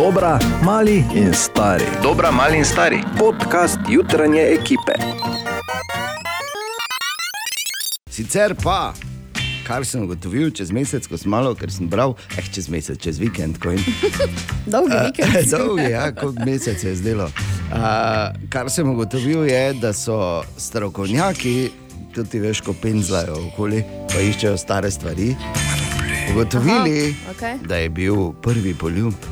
Dobra, mali in stari. Dobra, mali in stari. Podcast jutranje ekipe. Sicer pa, kar sem ugotovil čez mesec, ko sem malo, ker sem bral, eh, čez mesec, čez vikend, ko jim Dolgi vikend. Dolgi, ja, kot mesec je zdelo. Uh, kar sem ugotovil, je, da so strokovnjaki, tudi veš, ko penzlajo okoli, pa iščejo stare stvari. Ugotovili, Aha, okej. da je bil prvi poljub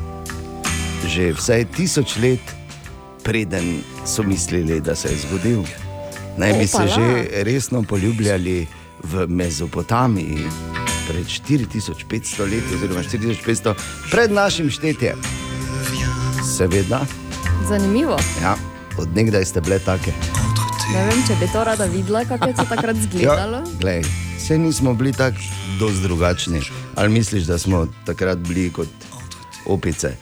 že vsaj tisoč let, preden so mislili, da se je zgodil. Naj bi se že resno poljubljali v Mezopotamiji pred 4500 leti, oziroma 4500 pred našim štetjem. Seveda, Zanimivo. ja, odnegdaj ste bile take. Ne vem, če bi to rada videla, kako je to takrat izgledalo. Ja, glej, vse nismo bili tako dosti drugačni. Ali misliš, da smo takrat bili kot opice?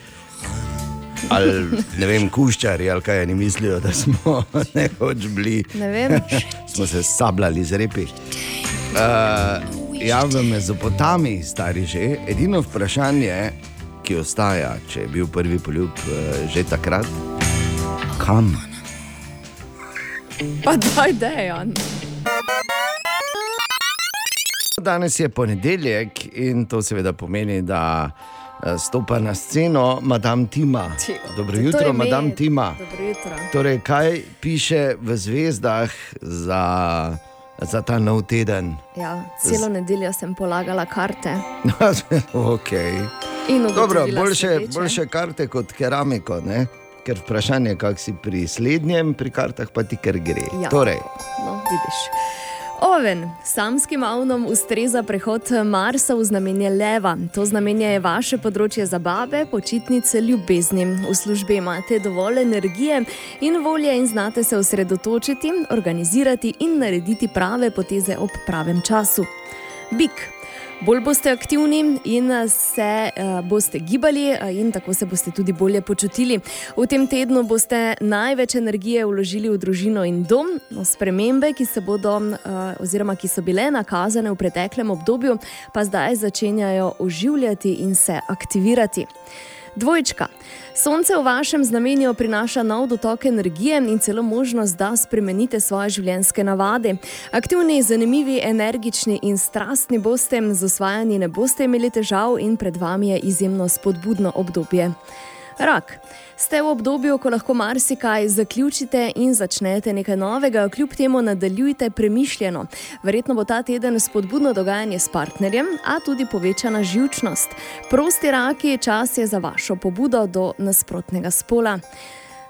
Ali ne vem, kuščari, ali kaj oni mislijo, da smo nekoč bili. Ne vem. smo se sabljali z repi. Uh, ja, v Mezopotamiji, stari že, edino vprašanje, ki ostaja, če je bil prvi poljub uh, že takrat, kam? Pa daj, dejan. Danes je ponedeljek in to seveda pomeni, da eh, stopa na sceno Madame Tima. Dobro jutro. Madame Tima. Dobro jutro. Torej, kaj piše v zvezdah za, za ta nov teden? Ja, celo nedeljo sem polagala karte. okay. Dobro, boljše, boljše karte kot keramiko, ne? ker vprašanje je, kako si pri slednjem, pri kartah pa ti kar gre. Ja. Torej, No, vidiš. Oven, samskim avnom ustreza prehod Marsa v znamenje leva. To znamenje je vaše področje zabave, počitnice, ljubezni. V službi imate dovolj energije in volje in znate se osredotočiti, organizirati in narediti prave poteze ob pravem času. Bik. Bolj boste aktivni in se uh, boste gibali, uh, in tako se boste tudi bolje počutili. V tem tednu boste največ energije vložili v družino in dom. No, spremembe, ki, bodo, uh, oziroma, ki so bile nakazane v preteklem obdobju, pa zdaj začenjajo oživljati in se aktivirati. Dvojčka. Sonce v vašem znamenju prinaša nov dotok energije in celo možnost, da spremenite svoje življenjske navade. Aktivni, zanimivi, energični in strastni boste, z osvajanjem ne boste imeli težav in pred vami je izjemno spodbudno obdobje. Rak. Ste v obdobju, ko lahko marsikaj zaključite in začnete nekaj novega, kljub temu nadaljujte premišljeno. Verjetno bo ta teden spodbudno dogajanje s partnerjem, a tudi povečana živčnost. Prosti raki, čas je za vašo pobudo do nasprotnega spola.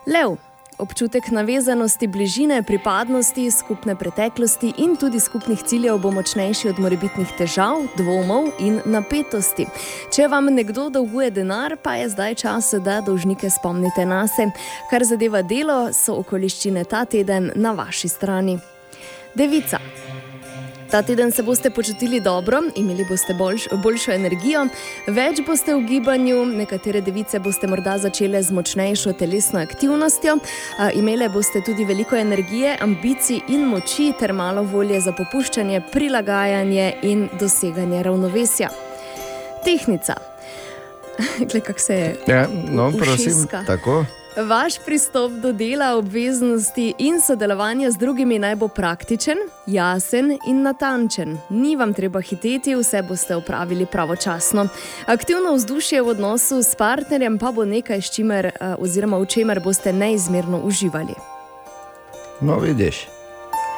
Lev. Občutek navezanosti, bližine, pripadnosti, skupne preteklosti in tudi skupnih ciljev bo močnejši od morebitnih težav, dvomov in napetosti. Če vam nekdo dolguje denar, pa je zdaj čas, da dolžnike spomnite na se. Kar zadeva delo, so okoliščine ta teden na vaši strani. Devica. Ta teden se boste počutili dobro, imeli boste boljš, boljšo energijo, več boste v gibanju, nekatere device boste morda začele z močnejšo telesno aktivnostjo, a, imele boste tudi veliko energije, ambicij in moči ter malo volje za popuščanje, prilagajanje in doseganje ravnovesja. Tehnica. Glej, kako se je. ja, no, prosim, ušeska. tako. Vaš pristop do dela, obveznosti in sodelovanja z drugimi naj bo praktičen, jasen in natančen. Ni vam treba hiteti, vse boste opravili pravočasno. Aktivno vzdušje v odnosu s partnerjem pa bo nekaj, s čimer, eh, oziroma v čemer boste neizmerno uživali. No, vidiš.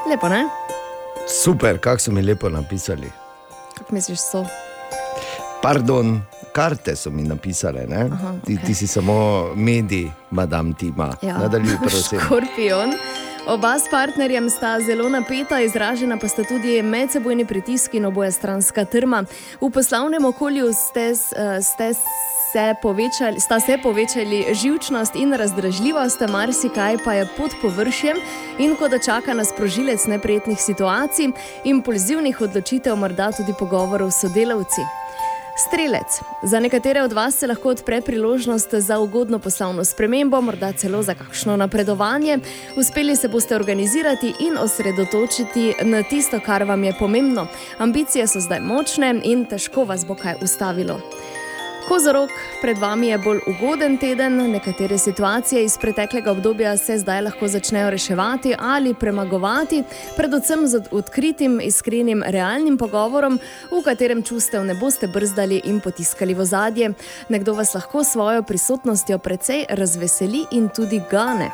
Lepo, ne? Super, kako so mi lepo napisali. Kako misliš, so? Pardon, karte so mi napisale? Aha, ti, okej. ti si samo medij, madam Tima. Nadaljuj, prosim. Škorpion. Oba s partnerjem sta zelo napeta, izražena pa sta tudi medsebojni pritisk in oboje stranska trma. V poslovnem okolju ste, eh, ste se povečali, sta se povečali živčnost in razdražljivost, marsikaj pa je pod površjem in ko da čaka nas prožilec neprijetnih situacij, impulzivnih odločitev, morda tudi pogovorov s sodelavci. Strelec. Za nekatere od vas se lahko odpre priložnost za ugodno poslovno spremembo, morda celo za kakšno napredovanje. Uspeli se boste organizirati in osredotočiti na tisto, kar vam je pomembno. Ambicije so zdaj močne in težko vas bo kaj ustavilo. Kozorog, pred vami je bolj ugoden teden, nekatere situacije iz preteklega obdobja se zdaj lahko začnejo reševati ali premagovati, predvsem z odkritim, iskrenim, realnim pogovorom, v katerem čustev ne boste brzdali in potiskali v zadje. Nekdo vas lahko s svojo prisotnostjo precej razveseli in tudi gane.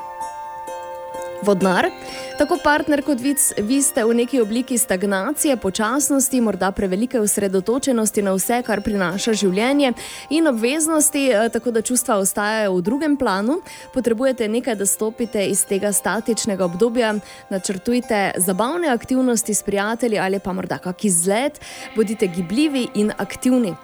Vodnar, tako partner kot vi, vi ste v neki obliki stagnacije, počasnosti, morda prevelike osredotočenosti na vse, kar prinaša življenje in obveznosti, eh, tako da čustva ostajajo v drugem planu. Potrebujete nekaj, da stopite iz tega statičnega obdobja, načrtujte zabavne aktivnosti s prijatelji ali pa morda kak izlet, bodite gibljivi in aktivni.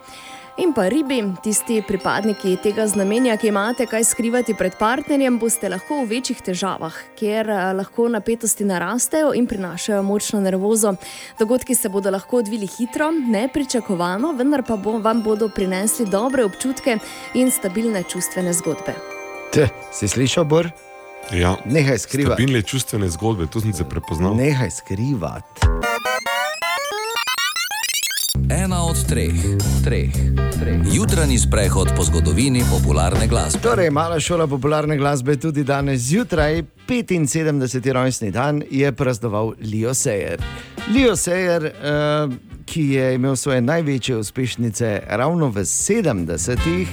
In pa ribi, tisti pripadniki tega znamenja, ki imate kaj skrivati pred partnerjem, boste lahko v večjih težavah, ker eh, lahko napetosti narastejo in prinašajo močno nervozo. Dogodki se bodo lahko odvili hitro, nepričakovano, vendar pa bo, vam bodo prinesli dobre občutke in stabilne čustvene zgodbe. Te, si slišal, Bor? Ja. Nehaj skrivati. Stabilne čustvene zgodbe, tu sem se prepoznal. Nehaj skrivati. Ena od treh, treh, treh. Jutranji sprehod po zgodovini popularne glasbe. Torej, mala šola popularne glasbe tudi danes zjutraj, 75. rojstni dan, je praznoval Leo Sayer. Leo Sayer, uh, ki je imel svoje največje uspešnice ravno v 70-ih.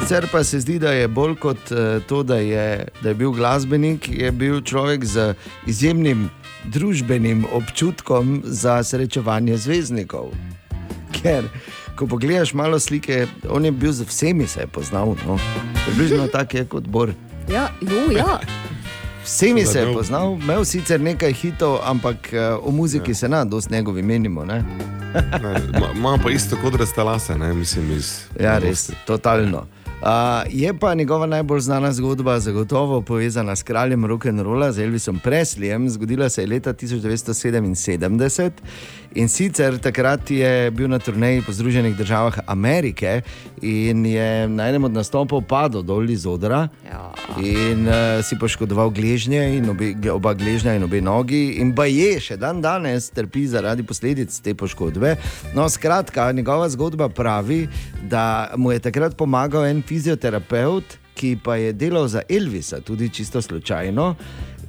Sicer pa se zdi, da je bolj kot uh, to, da je, da je bil glasbenik, je bil človek z izjemnim družbenim občutkom za srečevanje zvezdnikov. Ker, ko pogledaš malo slike, on je bil z vsemi se poznal, no. približno tako je kot Bor. Ja, jo, ja. Vsemi se je poznal, imel sicer nekaj hitov, ampak eh, o muziki ja. se na dosti njegovi menimo. Ne? Ne, ma- Ima pa isto kot rastalase, ne mislim iz. Ja, res, totalno. Uh, je pa njegova najbolj znana zgodba zagotovo povezana s kraljem rock'n'rolla, z Elvisom Preslijem. Zgodila se je leta 1977 in sicer takrat je bil na turneji po Združenih državah Amerike in je na enem od nastopov padel dol iz odra Ja. in uh, si poškodoval gležnje in obe, oba gležnja in obe nogi, in pa je še dan danes trpi zaradi posledic te poškodbe. No, skratka, njegova zgodba pravi, da mu je takrat pomagal en fizioterapeut, ki pa je delal za Elvisa, tudi čisto slučajno,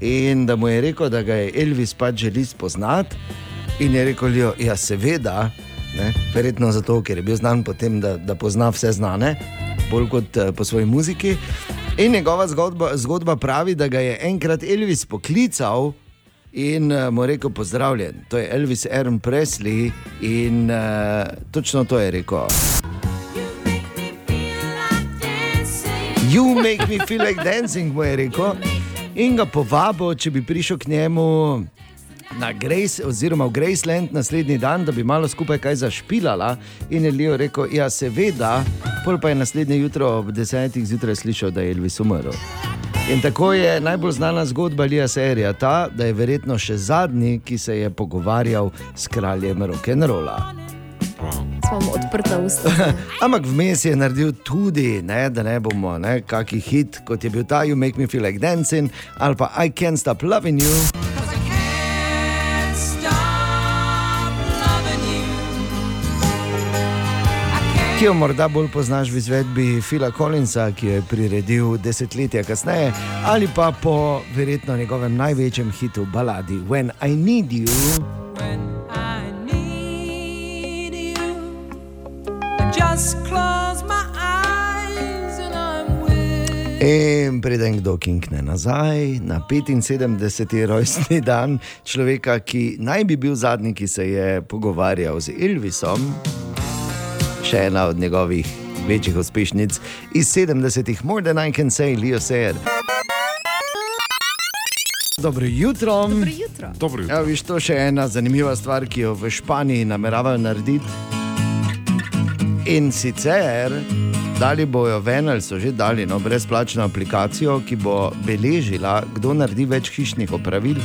in da mu je rekel, da ga je Elvis pač želi spoznati. In je rekel, jo, ja, seveda, ne, verjetno zato, ker je bil znan po tem, da, da pozna vse znane, bolj kot uh, po svoji muziki. In njegova zgodba, zgodba pravi, da ga je enkrat Elvis poklical in uh, mu rekel: Pozdravljen, to je Elvis Aaron Presley in uh, točno to je rekel. You make me feel like dancing, mu je rekel. In ga povabil, če bi prišel k njemu na Grace, oziroma v Graceland naslednji dan, da bi malo skupaj kaj zašpilala. In je Leo rekel: Ja, seveda, pol pa je naslednje jutro ob desetih zjutraj slišal, da je Elvis umrl. In tako je najbolj znana zgodba Lija Serija ta, da je verjetno še zadnji, ki se je pogovarjal s kraljem rock'n'rolla. Smo odprta usta. Ampak vmes je naredil tudi, ne, da ne bomo, ne, kaki hit, kot je bil ta You Make Me Feel Like Dancing ali pa I Can't Stop Loving You. Ki jo morda bolj poznaš v izvedbi Phila Collinsa, ki jo je priredil desetletja kasneje, ali pa po verjetno njegovem največjem hitu baladi When I Need You. I need you. Just close my In preden kdo kinkne nazaj na 75. rojstni dan človeka, ki naj bi bil zadnji, ki se je pogovarjal z Elvisom, še ena od njegovih večjih uspešnic iz 70-ih, More Than I Can Say, Leo Sayer. Dobro jutro. Dobro jutro. Dobro, Ja, viš, to je še ena zanimiva stvar, ki jo v Španiji nameravajo narediti. In sicer, dali bojo ven, ali so že dali no, brezplačno aplikacijo, ki bo beležila, kdo naredi več hišnih opravil.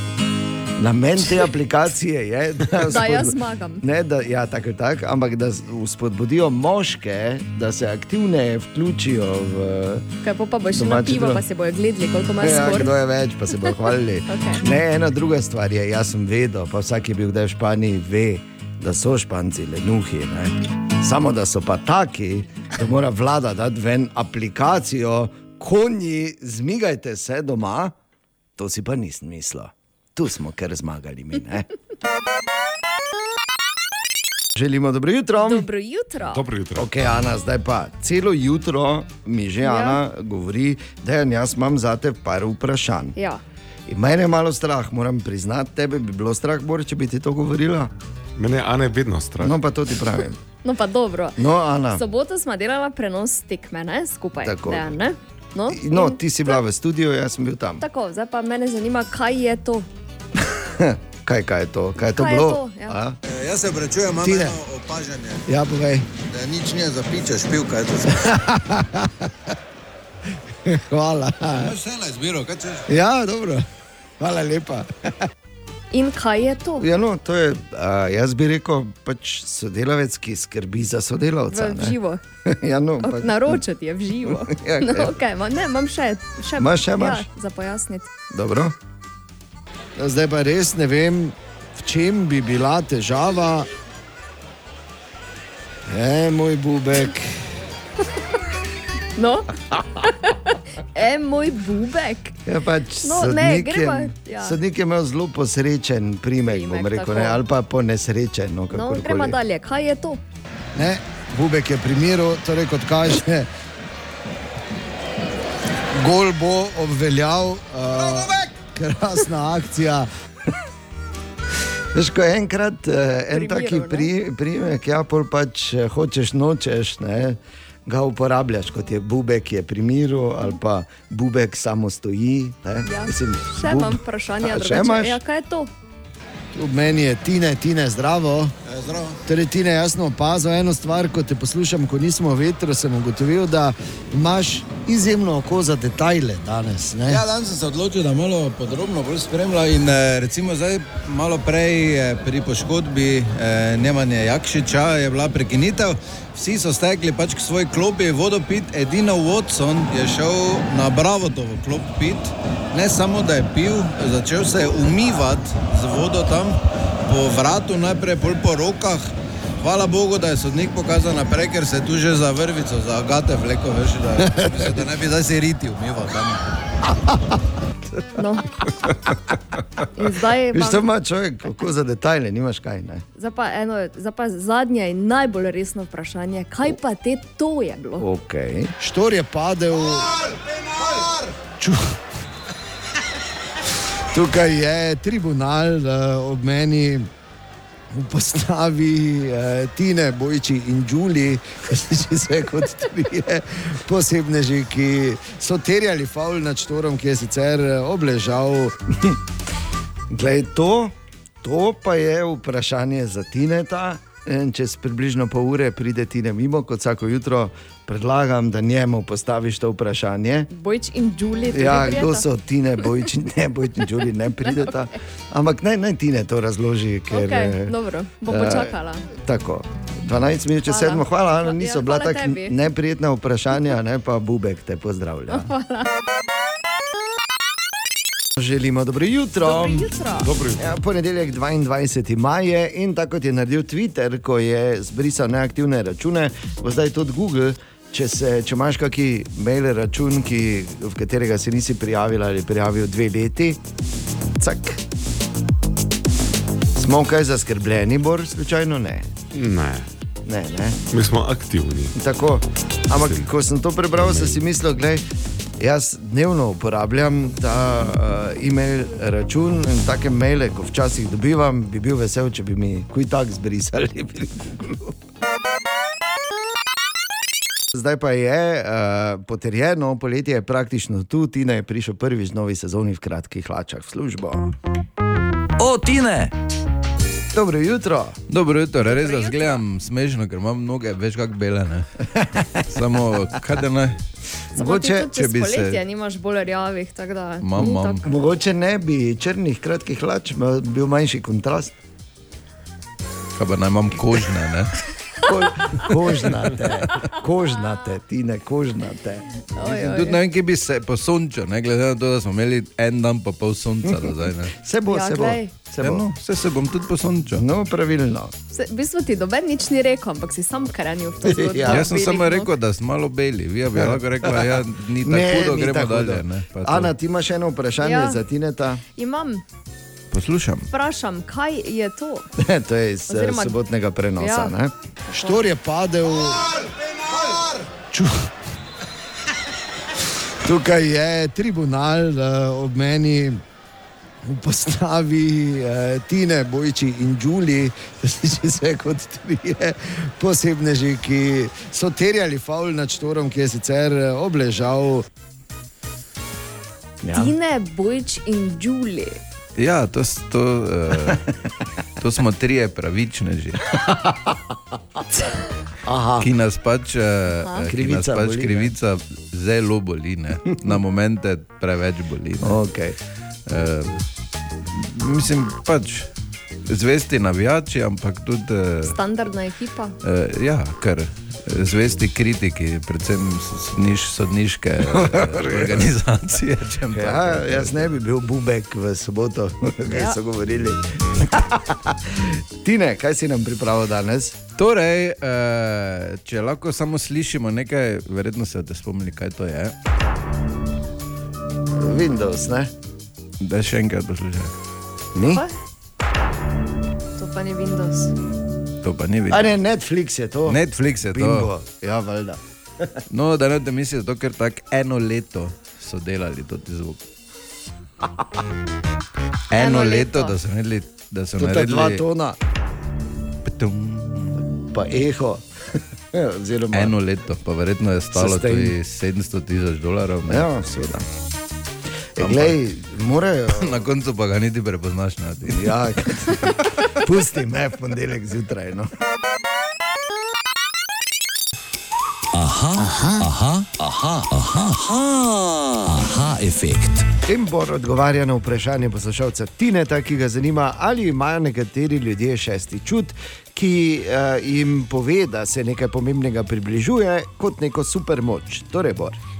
Namen te aplikacije je, da, Da jaz spodbu- zmagam. Ne, da, ja, tako je tako, ampak da spodbudijo moške, da se aktivneje vključijo v. Kaj pa, boš šel na pivo, pa se bojo gledali, koliko imaš Ja, skor. kdo je več, pa se bo hvalili. Okej. Ne, ena druga stvar je, jaz sem vedel, pa vsak je bil kdaj v Španiji, ve, da so Španci lenuhi. Ne? Samo da so pa taki, da mora vlada dati ven aplikacijo, konji, zmigajte se doma, to si pa nisem mislil. Tu smo kar zmagali mi. Ne? Želimo dobro jutro. Dobro jutro. Dobro jutro. Ok, Ana, zdaj pa celo jutro mi že Ja. Ana govori, da jaz imam za te par vprašanj. Ja. In mene je malo strah, moram priznati, tebe bi bilo strah, Bor, če bi ti to govorila. Mene je Ane vedno strah. No, pa to ti pravim. No, pa dobro. No, Ana, V soboto smo delali prenos tekme, ne? skupaj. Tako. Dejan, ne? No, no, ti si bila v studiu, jaz sem bil tam. Tako, zdaj pa me zanima, kaj je to. Kaj, kaj je to? Kaj je to Kaj je bilo? to, ja. E, Jaz se prečujem, imam Tine. eno opažanje, Ja, povej. da nič ni za piče, špilka je to. Hvala. Imaš vse na izbiro, kaj češ? Ja, dobro. Hvala lepa. In kaj je to? Ja, no, to je, a, jaz bi rekel, pač sodelavec, ki skrbi za sodelavca. V ne. živo. ja, no, pa, Naročati je v živo. Ja, no, okej. okay, ma, ne, imam še, še, Imaš še? Ja, za pojasniti. Dobro. No, Zdaj pa res ne vem, v čem bi bila težava. E, moj bubek. No? e, moj bubek. Ja, pač No, ne, sodnik, greva, je, ja. sodnik je imel zelo posrečen primek, Primek, bom rekel, ne, ali pa ponesrečen. No, No, gremo dalje. Kaj je to? Ne, Bubek je pri miru, torej kot kaže. Gol bo obveljal, uh, krasna akcija. Veš, ko enkrat uh, en taki pri, primek, ja, pol pač eh, hočeš, nočeš, ne, ga uporabljaš, kot je Bubek, je pri miru, ali pa Bubek samo stoji. Ne, Ja. Mislim, Še Bub- imam vprašanje. A. Še imaš? Ja, kaj je to? V meni je Tine, Tine, zdravo. E, Zdravo. Torej, ti ne jasno opazil eno stvar, ko te poslušam, ko nismo v vetru, sem ugotovil, da imaš izjemno oko za detajle danes. Ne? Ja, danes sem se odločil, da malo podrobno bolj spremljam. In eh, recimo zdaj, malo prej eh, pri poškodbi eh, Nemanja Jakšiča je bila prekinitev. Vsi so stekli pač k svoji klopi vodo pit, edino Watson je šel na Bravotovo klop pit. Ne samo, da je pil, začel se je umivati z vodo tam po vratu, najprej pol po rokah. Hvala Bogu, da je sodnik pokazal naprej, ker se je tu že za vrvico, za agate vleko, veš, da, mislim, da ne bi zdaj se riti umival tam. No. Viš, to ima človek oko za detajle, nimaš kaj. Ne? zdaj pa eno, zdaj pa zadnje in najbolj resno vprašanje. Kaj pa te to je bilo? Okay. Štor je padel. Ču... Tukaj je tribunal uh, ob meni. V postavi uh, Tine, Bojči in Đuli, ki so kot trije posebneži, ki so terjali faul nad štorom, ki je sicer eh, obležal. Glej, to, to pa je vprašanje za Tineta. In čez približno pol ure pride Tine mimo, kot vsako jutro predlagam, da njemu postaviš to vprašanje. Bojč in Julie. tudi Ja, kdo so Tine, Bojči, ne Bojči, Đuli ne prideta. Ampak naj, naj Tine to razloži. Ker, Okay, eh, dobro, bom eh, počakala. Tako. 12 minut čez Hvala. sedmo, hvala, Ana, Ja, niso bila hvala tako neprijetna vprašanja, ne pa Bubek te pozdravlja. Želimo dobro jutro. Dobro jutro. Dobro jutro. Ja, ponedeljek 22. maj je in tako kot je naredil Twitter, ko je zbrisal neaktivne račune, bo zdaj tudi Google. Če, se, če imaš kakšen mail račun, ki, v katerega se nisi prijavil ali prijavil dve leti, cak. Smo kaj zaskrbljeni, bor, slučajno ne. Ne, ne, ne. mi smo aktivni. Tako. Ampak ko sem to prebral, sem si mislil, da jaz dnevno uporabljam ta uh, e-mail račun in take maile, ko včasih dobivam, bi bil vesel, če bi mi kuj tak zbrisali. Zdaj pa je uh, potrjeno, poletje je praktično tu, Tina je prišel prvič v novi sezoni v kratkih hlačah v službo. O, Tine! Dobro jutro. Dobro jutro, res jutro. da zgledam smešno, ker imam noge več kot bele. Ne? Samo kaj da ne, Samo ti Mogoče, če bi se- poletje nimaš bolj rjavih, tako da Imam, ni imam. tako. Mogoče ne bi črnih kratkih hlač, bil manjši kontrast. kaj pa naj imam kožne. Ne? Ko, kožnate, kožnate, ti ne kožnate. Tudi ne vem, kje bi se posončil, ne glede na to, da smo imeli en dan pa pol sonca. Zdaj, ne. Se bo, Ja, se bo. Se Ja, bo. no, vse se bom tudi posončil. No, pravilno. Se, v bistvu ti doben nič ni rekel, ampak si sam krenil v to zgodbo. Ja. Jaz sem samo nog. rekel, da sem malo beli. Vi bi lahko rekla, da ja, ni tako hudo, ni gremo tako dalje. Ne. Ana, ti imaš eno vprašanje Ja. ja. za Tineta. Imam, Poslušam. vprašam, kaj je to? to je iz Oziroma- Oziroma, sobotnega prenosa. Ja. Ja. Štor je padel. Ču... Tukaj je tribunal uh, ob meni. V postavi uh, Tine, Bojči in Đuli, sliši se kot trije posebneži, ki so terjali faul nad štorom, ki je sicer eh, obležal. Ja. Tine, Bojč in Đuli. Ja, to, to, uh, to smo trije pravičneži, Aha, ki nas pač, uh, ki nas Krivica pač boli, krivica zelo boli, ne? na momente preveč boli. Ne? okay. Uh, mislim, pač zvesti navijači, ampak tudi uh, Standardna ekipa. uh, ja, kar. Zvesti kritiki, predvsem sodniš, sodniške eh, organizacije. Ja, jaz ne bi bil bubek v soboto, kaj Ja. so govorili. Tine, kaj si nam pripravil danes? Torej, eh, če lahko samo slišimo nekaj, verjetno se boste spomnili, kaj to je. Windows, ne? Da še enkrat poslušaj. Ni? Kaj? To pa ni Windows. To pa ni A vidno. ne, Netflix je to. Netflix je to. Bimbo. Ja, valjda. No, da ne te misliš, zato ker tako eno leto so delali to zvok. Eno Eno leto, leto. da so naredili, da so To je dva naredili tona, Ptum. pa eho. Oziroma, eno leto, pa verjetno je stalo tudi 700 tisoč dolarjev. Ja, seveda. E, glej, morajo. Na koncu pa ga niti prepoznaš. Ti. Ja, pusti me v ponedeljek zjutraj. No. Aha, aha, aha, aha, aha, efekt. Embor odgovarja na vprašanje poslušalca Tineta, ki ga zanima, ali imajo nekateri ljudje šesti čut, ki uh, jim pove, da se nekaj pomembnega približuje kot neko supermoč. Torej, Bor.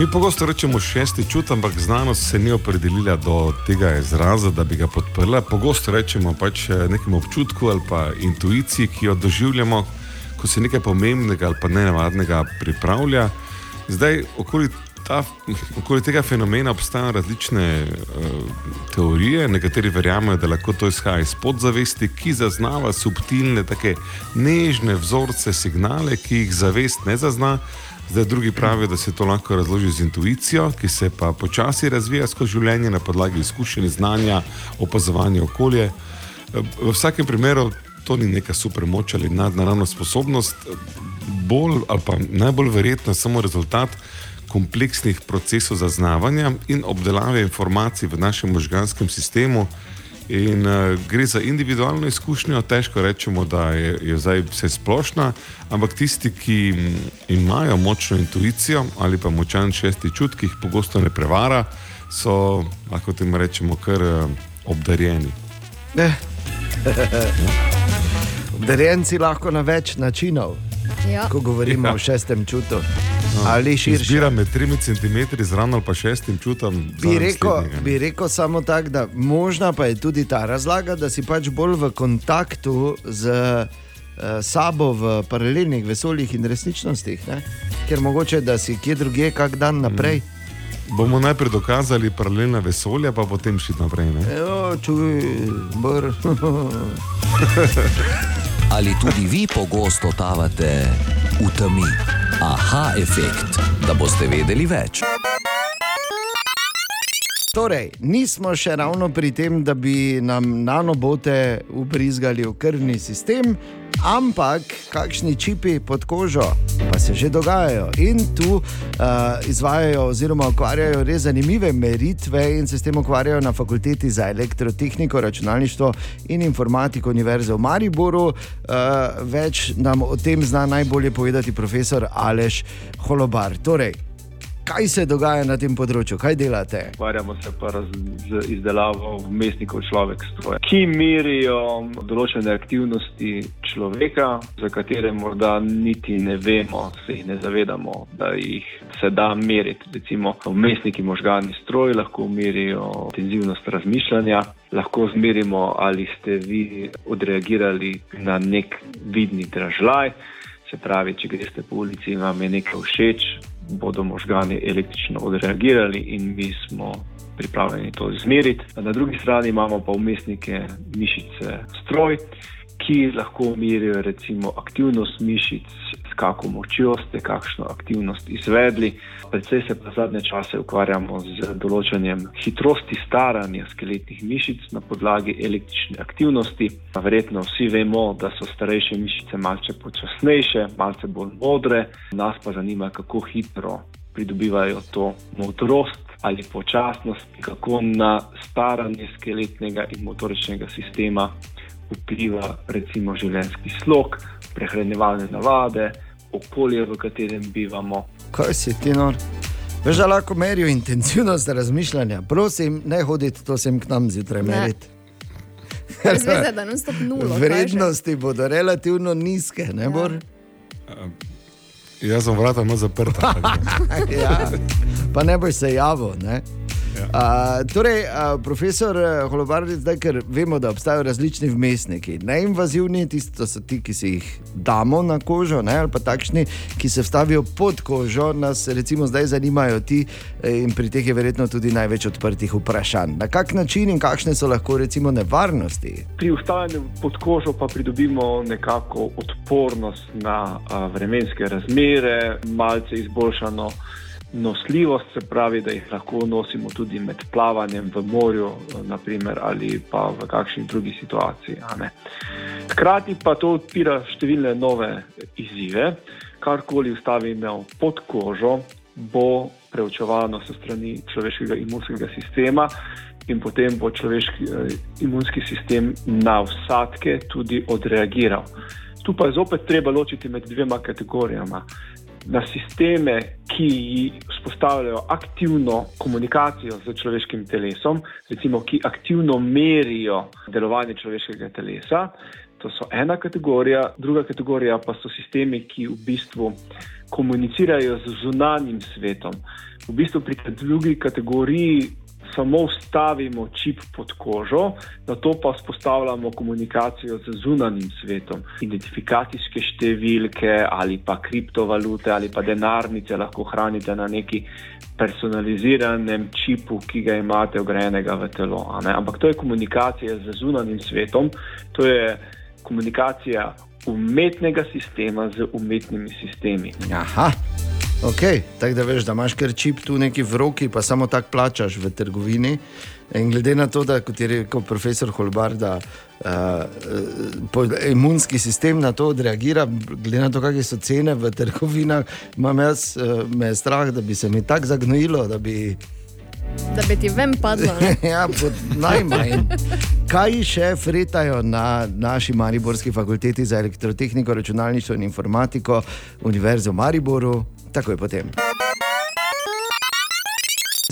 Mi pogosto rečemo šesti čut, ampak znanost se ni opredelila do tega izraza, da bi ga podprla. Pogosto rečemo pač eh, nekemu občutku ali pa intuiciji, ki jo doživljamo, ko se nekaj pomembnega ali pa nenavadnega pripravlja. Zdaj, okoli, ta, okoli tega fenomena obstajajo različne uh, teorije. Nekateri verjamejo, da lahko to izhaja iz podzavesti, ki zaznava subtilne, take nežne vzorce, signale, ki jih zavest ne zazna. Zdaj, drugi pravijo, da se to lahko razloži z intuicijo, ki se pa počasi razvija skozi življenje na podlagi izkušenj, znanja, opazovanja okolja. V vsakem primeru to ni neka supermoč ali nadnaravna sposobnost, bolj ali pa najbolj verjetno samo rezultat kompleksnih procesov zaznavanja in obdelave informacij v našem možganskem sistemu. In uh, gre za individualno izkušnjo, težko rečemo, da je, je zdaj vse splošna, ampak tisti, ki mm, imajo močno intuicijo ali pa močan šesti čut, ki jih pogosto ne prevara, so, lahko temu rečemo, kar uh, obdarjeni. Ne. Obdarjenci lahko na več načinov, Ja. ko govorimo ja. o šestem čutu. Ali širše. Izbira med 3 cm zraven ali pa 6 čutom. Bi za rekel, bi rekel samo tako, da možna pa je tudi ta razlaga, da si pač bolj v kontaktu z uh, sabo v paralelnih vesoljih in resničnostih, ne? ker mogoče da si kje drugje, kak dan naprej. Bomo najprej dokazali paralelna vesolja, pa potem šli naprej. Ne? Evo, čuj, br. Ali tudi vi pogosto totavate v temi? Aha, efekt, da boste vedeli več. Torej, nismo še ravno pri tem, da bi nam nanobote ubrizgali v krvni sistem, ampak kakšni čipi pod kožo pa se že dogajajo. In tu uh, izvajajo oziroma ukvarjajo res zanimive meritve in se s tem ukvarjajo na fakulteti za elektrotehniko, računalništvo in informatiko Univerze v Mariboru. Uh, več nam o tem zna najbolje povedati profesor Aleš Holobar. Torej, kaj se dogaja na tem področju, kaj delate? Ukvarjamo se pa raz, z izdelavo vmesnikov človek stroja, ki merijo določene aktivnosti človeka, za katere morda niti ne vemo, se jih ne zavedamo, da jih se da meriti. Recimo, vmesniki možgani stroj lahko merijo intenzivnost razmišljanja, lahko zmerimo, ali ste vi odreagirali na nek vidni dražljaj. Se pravi, če greste po ulici in vam je nekaj všeč, bodo možgani električno odreagirali in mi smo pripravljeni to izmeriti. Na drugi strani imamo pa umestnike mišice stroj, ki lahko merijo recimo aktivnost mišic, s kako močjo ste kakšno aktivnost izvedli. Predvsej se pa zadnje čase ukvarjamo z določanjem hitrosti staranja skeletnih mišic na podlagi električne aktivnosti. Verjetno vsi vemo, da so starejše mišice malce počasnejše, malce bolj modre, nas pa zanima, kako hitro pridobivajo to modrost ali počasnost, kako na staranje skeletnega in motoričnega sistema vpliva recimo življenjski slog, prehranjevalne navade, okolje, v katerem bivamo. Kaj si ti nor? Veš, da lahko merijo intenzivnost razmišljanja. Prosim, ne hodite to sem k nam zjutraj meriti. Brez veze, da non-stop nulo. kaže. Vrednosti bodo relativno nizke, ne bor? Jaz sem vrata malo zaprta. ja, pa ne boš se javil. Ne? Ja. A, torej, a, profesor eh, Holobardi, zdaj, ker vemo, da obstajajo različni vmesniki. Neinvazivni, tisti so ti, ki si jih damo na kožo, ne? ali pa takšni, ki se vstavijo pod kožo. Nas recimo zdaj zanimajo ti eh, in pri teh je verjetno tudi največ odprtih vprašanj. Na kak način in kakšne so lahko recimo nevarnosti? Pri vstajanju pod kožo pa pridobimo nekako odpornost na a, vremenske razmere, malce izboljšano nosljivost, se pravi, da jih lahko nosimo tudi med plavanjem v morju, a, naprimer, ali pa v kakšni drugi situaciji. Hkrati pa to odpira številne nove izzive. Karkoli vstavimo pod kožo, bo preučevano se strani človeškega imunskega sistema in potem bo človeški eh, imunski sistem na vsadke tudi odreagiral. Tu pa je zopet treba ločiti med dvema kategorijama. Na sisteme, ki vzpostavljajo aktivno komunikacijo z človeškim telesom, recimo ki aktivno merijo delovanje človeškega telesa, to so ena kategorija, druga kategorija pa so sistemi, ki v bistvu komunicirajo z zunanjim svetom. V bistvu pri tej drugi kategoriji samo vstavimo čip pod kožo, na to pa vzpostavljamo komunikacijo z zunanjim svetom. Identifikacijske številke ali pa kriptovalute ali pa denarnice lahko hranite na neki personaliziranem čipu, ki ga imate vgrajenega v telo. Ampak to je komunikacija z zunanjim svetom, to je komunikacija umetnega sistema z umetnimi sistemi. Aha. Okay, tako da veš, da imaš kar čip tu neki v roki, pa samo tako plačaš v trgovini. In glede na to, da kot je rekel profesor Holbar, da uh, imunski sistem na to odreagira, glede na to, kakšne so cene v trgovinah, imam jaz uh, me strah, da bi se mi tako zagnojilo, da bi. Da bi ti ven padlo. ja, najmanj. Kaj še fretajo na naši Mariborski fakulteti za elektrotehniko, računalništvo in informatiko, Univerzo v Mariboru, takoj potem.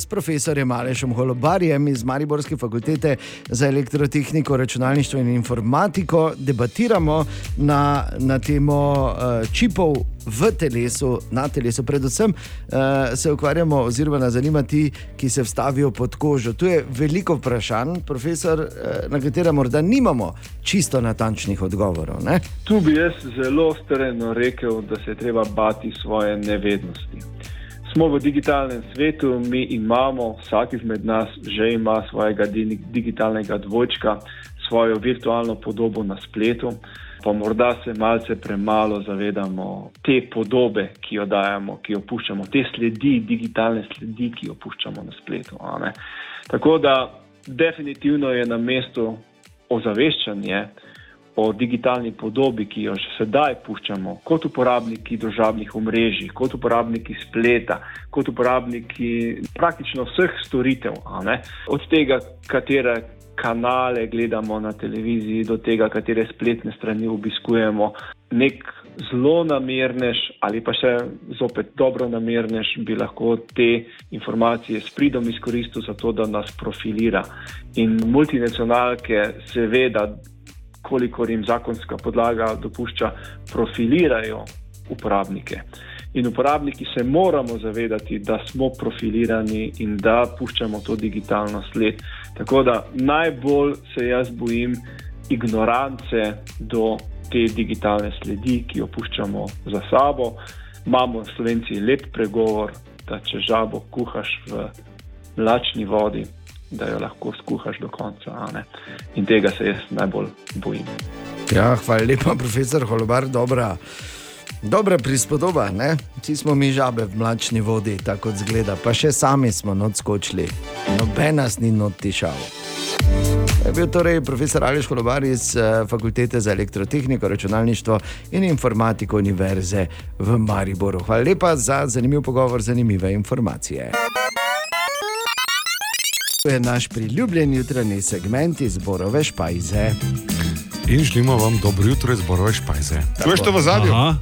Profesorjem Alešom Holobarjem iz Mariborske fakultete za elektrotehniko, računalništvo in informatiko debatiramo na, na temo uh, čipov v telesu, na telesu. Predvsem uh, se ukvarjamo, oziroma nas zanima ti, ki se vstavijo pod kožo. Tu je veliko vprašanj, profesor, uh, na katera morda nimamo čisto natančnih odgovorov. Ne? Tu bi jaz zelo streno rekel, da se je treba bati svoje nevednosti. Smo v digitalnem svetu, mi imamo, vsak izmed nas že ima svojega di- digitalnega dvojčka, svojo virtualno podobo na spletu, pa morda se malce premalo zavedamo te podobe, ki jo dajemo, ki jo puščamo, te sledi, digitalne sledi, ki jo puščamo na spletu. Tako da definitivno je na mestu ozaveščanje o digitalni podobi, ki jo že sedaj puščamo kot uporabniki družabnih omrežij, kot uporabniki spleta, kot uporabniki praktično vseh storitev. Od tega, katere kanale gledamo na televiziji, do tega, katere spletne strani obiskujemo. Nek zelo namernež ali pa še zopet dobro namernež bi lahko te informacije s pridom izkoristil za to, da nas profilira. In multinacionalke seveda kolikor jim zakonska podlaga dopušča, profilirajo uporabnike. In uporabniki se moramo zavedati, da smo profilirani in da puščamo to digitalno sled. Tako da najbolj se jaz bojim ignorance do te digitalne sledi, ki jo puščamo za sabo. Imamo slovenci lep pregovor, da če žabo kuhaš v mlačni vodi, da jo lahko skuhaš do konca. In tega se jaz najbolj bojim. Ja, hvala lepa, profesor Holobar, dobra. Dobra prispodoba? Vsi smo mi žabe v mlačni vodi, tako zgleda, pa še sami smo not skočili, noben nas ni not tišal. Je bil torej profesor Ališ Holobar iz eh, Fakultete za elektrotehniko, računalništvo in informatiko Univerze v Mariboru. Hvala lepa za zanimiv pogovor, zanimive informacije. To je naš priljubljen jutranji segment iz Borove Špajze. In želimo vam dobro jutro iz Borove Špajze. Čuješ to v zadju? Aha.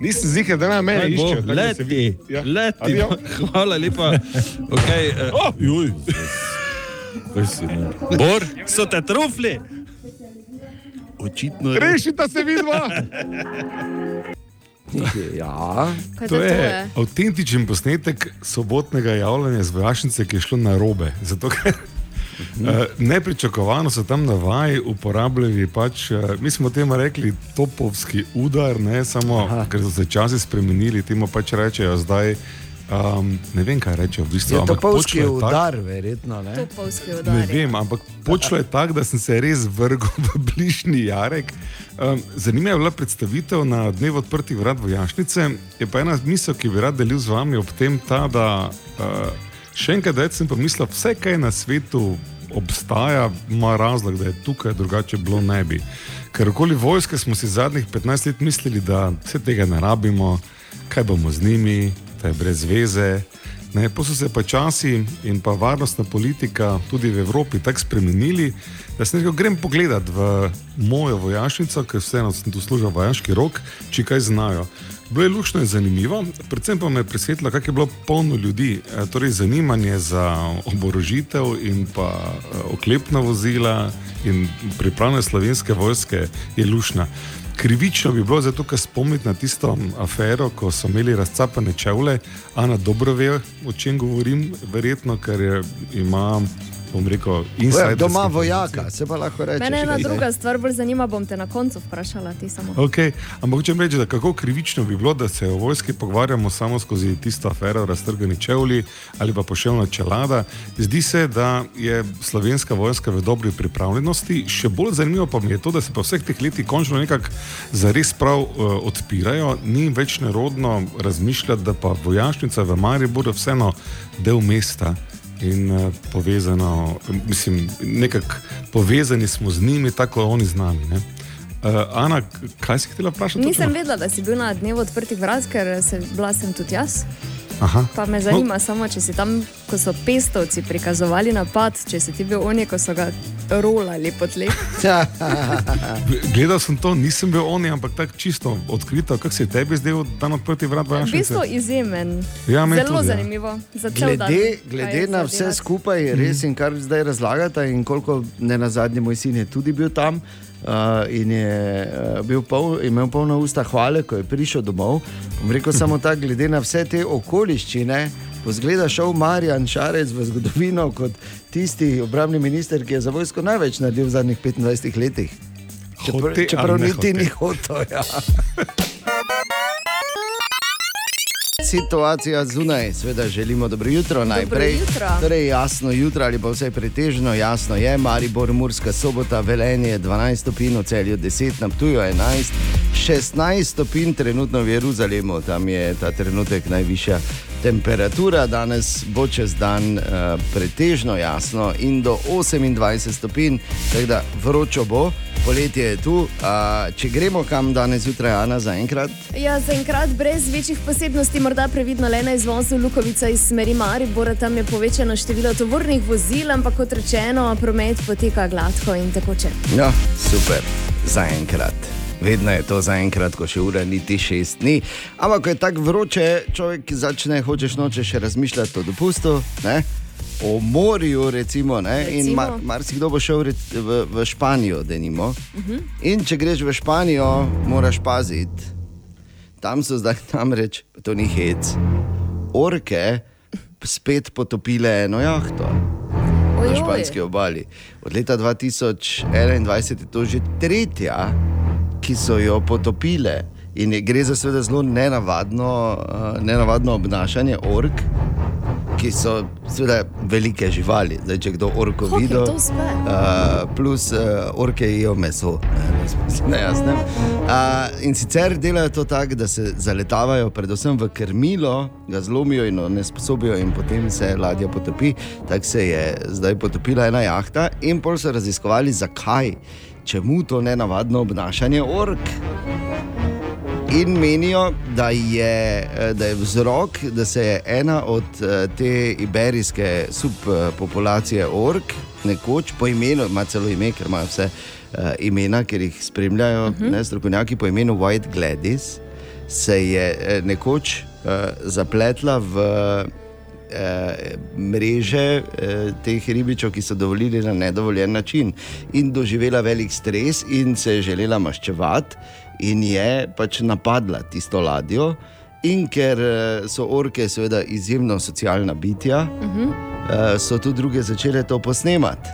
Nisem ziger, da na mene iščejo. Leti. Ja. leti. Adijo. Hvala lepa. Okay, uh, Oh! juj. Bor, so te trufli. Očitno je. Rešita se vidva! Ja, Kaj To to je je? avtentičen posnetek sobotnega javljanja z vojašnice, ki je šlo na robe. Zato, ker eh, nepričakovano so tam na vaji uporabljali, pač, eh, mi smo temu rekli topovski udar, ne samo, Aha. ker so se časi spremenili, temu pač rečejo zdaj. Um, ne vem, kaj rečejo v bistvu. je ampak to polski je tak- udar, verjetno. Ne? Topovski Ne udar. vem, ampak počlo je tako, da sem se res vrgel v bližnji Jarek. Um, zanimiva je bila predstavitev na dnevu odprtih vrat vojašnice. Je pa ena misel, ki bi rad delil z vami ob tem, ta, da uh, še enkrat več sem pomislil, vse kaj na svetu obstaja, ima razlog, da je tukaj drugače bilo ne bi. Ker okoli vojske smo si zadnjih 15 let mislili, da vse tega ne rabimo, kaj bomo z njimi, je brez veze. Pa so se pa časi in pa varnostna politika tudi v Evropi tako spremenili, da sem rekel, grem pogledat v mojo vojašnico, ker vseeno sem tu služil vojaški rok, če kaj znajo. Bilo je lušno in zanimivo, predvsem pa me je presvetilo, kako je bilo polno ljudi, e, torej zanimanje za oborožitev in pa e, oklepna vozila in pripravljanje slovenske vojske je lušna. Krivično bi bilo zato, ker spomniti na tisto afero, ko so imeli razcapane čevlje. Ana dobro ve, o čem govorim, verjetno, ker je, ima, bom rekel, je inside. Doma vojaka, se pa lahko reče. Mene ena druga stvar bolj zanima, bom te na koncu vprašala, ti samo. Okay. Ampak hočem reči, da kako krivično bi bilo, da se o vojski pogovarjamo samo skozi tisto afero, raztrgani čevlji ali pa pošeljna čelada. Zdi se, da je slovenska vojska v dobri pripravljenosti. Še bolj zanimivo pa mi je to, da se po vseh teh letih končno nekako zares prav uh, odpirajo. Ni več nerodno razmišljati, da pa vojašnica v Mariboru vseeno del mesta. In uh, povezano, mislim, nekako povezani smo z njimi, tako oni z nami. Ne? Uh, Ana, kaj si htela vprašati? Nisem točno? vedela, da si bil na dnevu odprtih vrat, ker se, bila sem tudi jaz. Aha. Pa me zanima no. samo, če si tam, ko so pestovci prikazovali napad, če si ti bil oni, ko so ga rolali po tleh. Gledal sem to, nisem bil oni, ampak tako čisto odkrito, kako se je tebi zdel dan odprti vrat V vašega. bistvu izjemen. Ja, Zelo tudi, ja. zanimivo. Za cel dan. Glede, glede na vse skupaj, res in kar zdaj razlagate, in koliko ne na zadnje, moj sin je tudi bil tam. Uh, in je uh, bil pol, imel polno usta hvale, ko je prišel domov. Bom rekel samo tako, glede na vse te okoliščine, bo zgleda šel Marjan Šarec v zgodovino kot tisti obrambni minister, ki je za vojsko največ naredil v zadnjih 25 letih. Čeprav, Hote čeprav niti ni hotel. Ja. Situacija zunaj, seveda želimo dobro jutro najprej. jutro. Torej, jasno jutro ali pa vsaj pretežno jasno je, Maribor, Murska sobota, Velenje 12 stopinj, celju 10, na Ptuju 11, 16 stopinj trenutno v Jeruzalemu, tam je ta trenutek najvišja temperatura, danes bo čez dan uh, pretežno jasno in do 28 stopinj, tako da vročo bo. Poletje je tu, uh, če gremo kam danes zjutraj, Ana, zaenkrat. Ja, zaenkrat brez večjih posebnosti, morda previdno le na izvozu Lukovica iz smeri Maribora, tam je povečano število tovornih vozil, ampak kot rečeno, promet poteka gladko in tekoče. Ja, super, zaenkrat. Vedno je to zaenkrat, ko še ura niti šest dni. Ampak ko je tako vroče, človek začne, hočeš noče še razmišljati o dopustu. Ne? o morju, recimo, ne, in Recimo. mar, marsikdo bo šel v, v Španijo, denimo. Mhm. In če greš v Španijo, moraš paziti. Tam so zdaj namreč, to ni hec, orke spet potopile eno jahto na Ojoj. španski obali. Od leta 2021 je to že tretja, ki so jo potopile. In gre za seveda zelo nenavadno, uh, nenavadno obnašanje ork, ki so seveda velike živali. Zdaj, če kdo orko to uspe? uh, plus uh, orke jedo meso, ne, jasnem. Uh, in sicer delajo to tako, da se zaletavajo predvsem v krmilo, ga zlomijo in onesposobijo, in potem se ladja potopi. Tako se je zdaj potopila ena jahta, in pol so raziskovali, zakaj, čemu to nenavadno obnašanje ork. In menijo, da je, eh, da je vzrok, da se je ena od eh, te iberijske subpopulacije ork, nekoč po imenu, ima celo ime, ker imajo vse uh, imena, ker jih spremljajo uh -huh. ne, strokovnjaki po imenu White Gladys, se je nekoč uh, zapletla v eh, mreže eh, teh ribičev, ki so dovolili na nedovoljen način, in doživela velik stres, in se je želela maščevati, in je pač napadla tisto ladjo. In ker eh, so orke, seveda, izjemno socialna bitja, eh, so tudi druge začele to posnemati.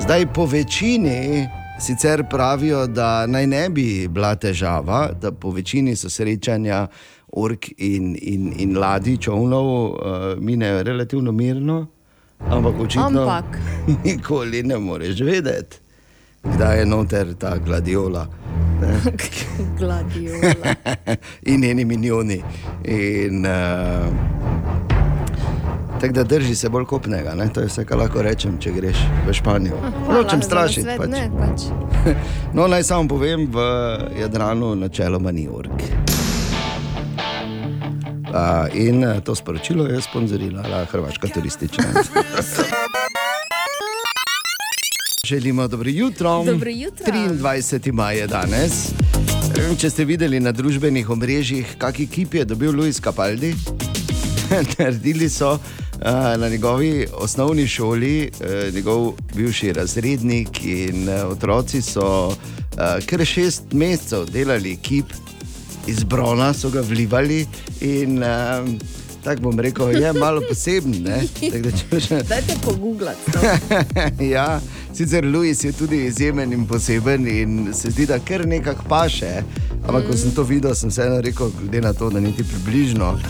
Zdaj, po večini sicer pravijo, da naj ne bi bila težava, da po večini so srečanja ork in, in, in ladij, čovnov, uh, minejo relativno mirno, ampak očitno Ampak. nikoli ne moreš vedeti, kdaj je noter ta gladiola. Gladiola. in njeni milijoni. In, uh, tako da drži se bolj kopnega, ne? to je vse, kar lahko rečem, če greš v Španijo. Nočem strašiti. Pač. Ne, pač. No, naj samo povem, v Jadranu načeloma ni ork. Uh, in eh, to sporočilo je sponzorirala Hrvaška turistična. Želimo dobro jutro. Dobro jutro. 23. maj je danes. Če ste videli na družbenih omrežjih, kakšen kip je dobil Luis Capaldi, naredili so uh, na njegovi osnovni šoli, uh, njegov bivši razrednik in uh, otroci so uh, kar šest mesecev delali kip iz brona, so ga vlivali in uh, tako bom rekel, je malo poseben. če še- Dajte pogooglati. No. ja, sicer Luis je tudi izjemen in poseben in se zdi, da kar nekako paše. Ampak, ko sem to videl, sem vseeno rekel, glede na to, da niti približno uh,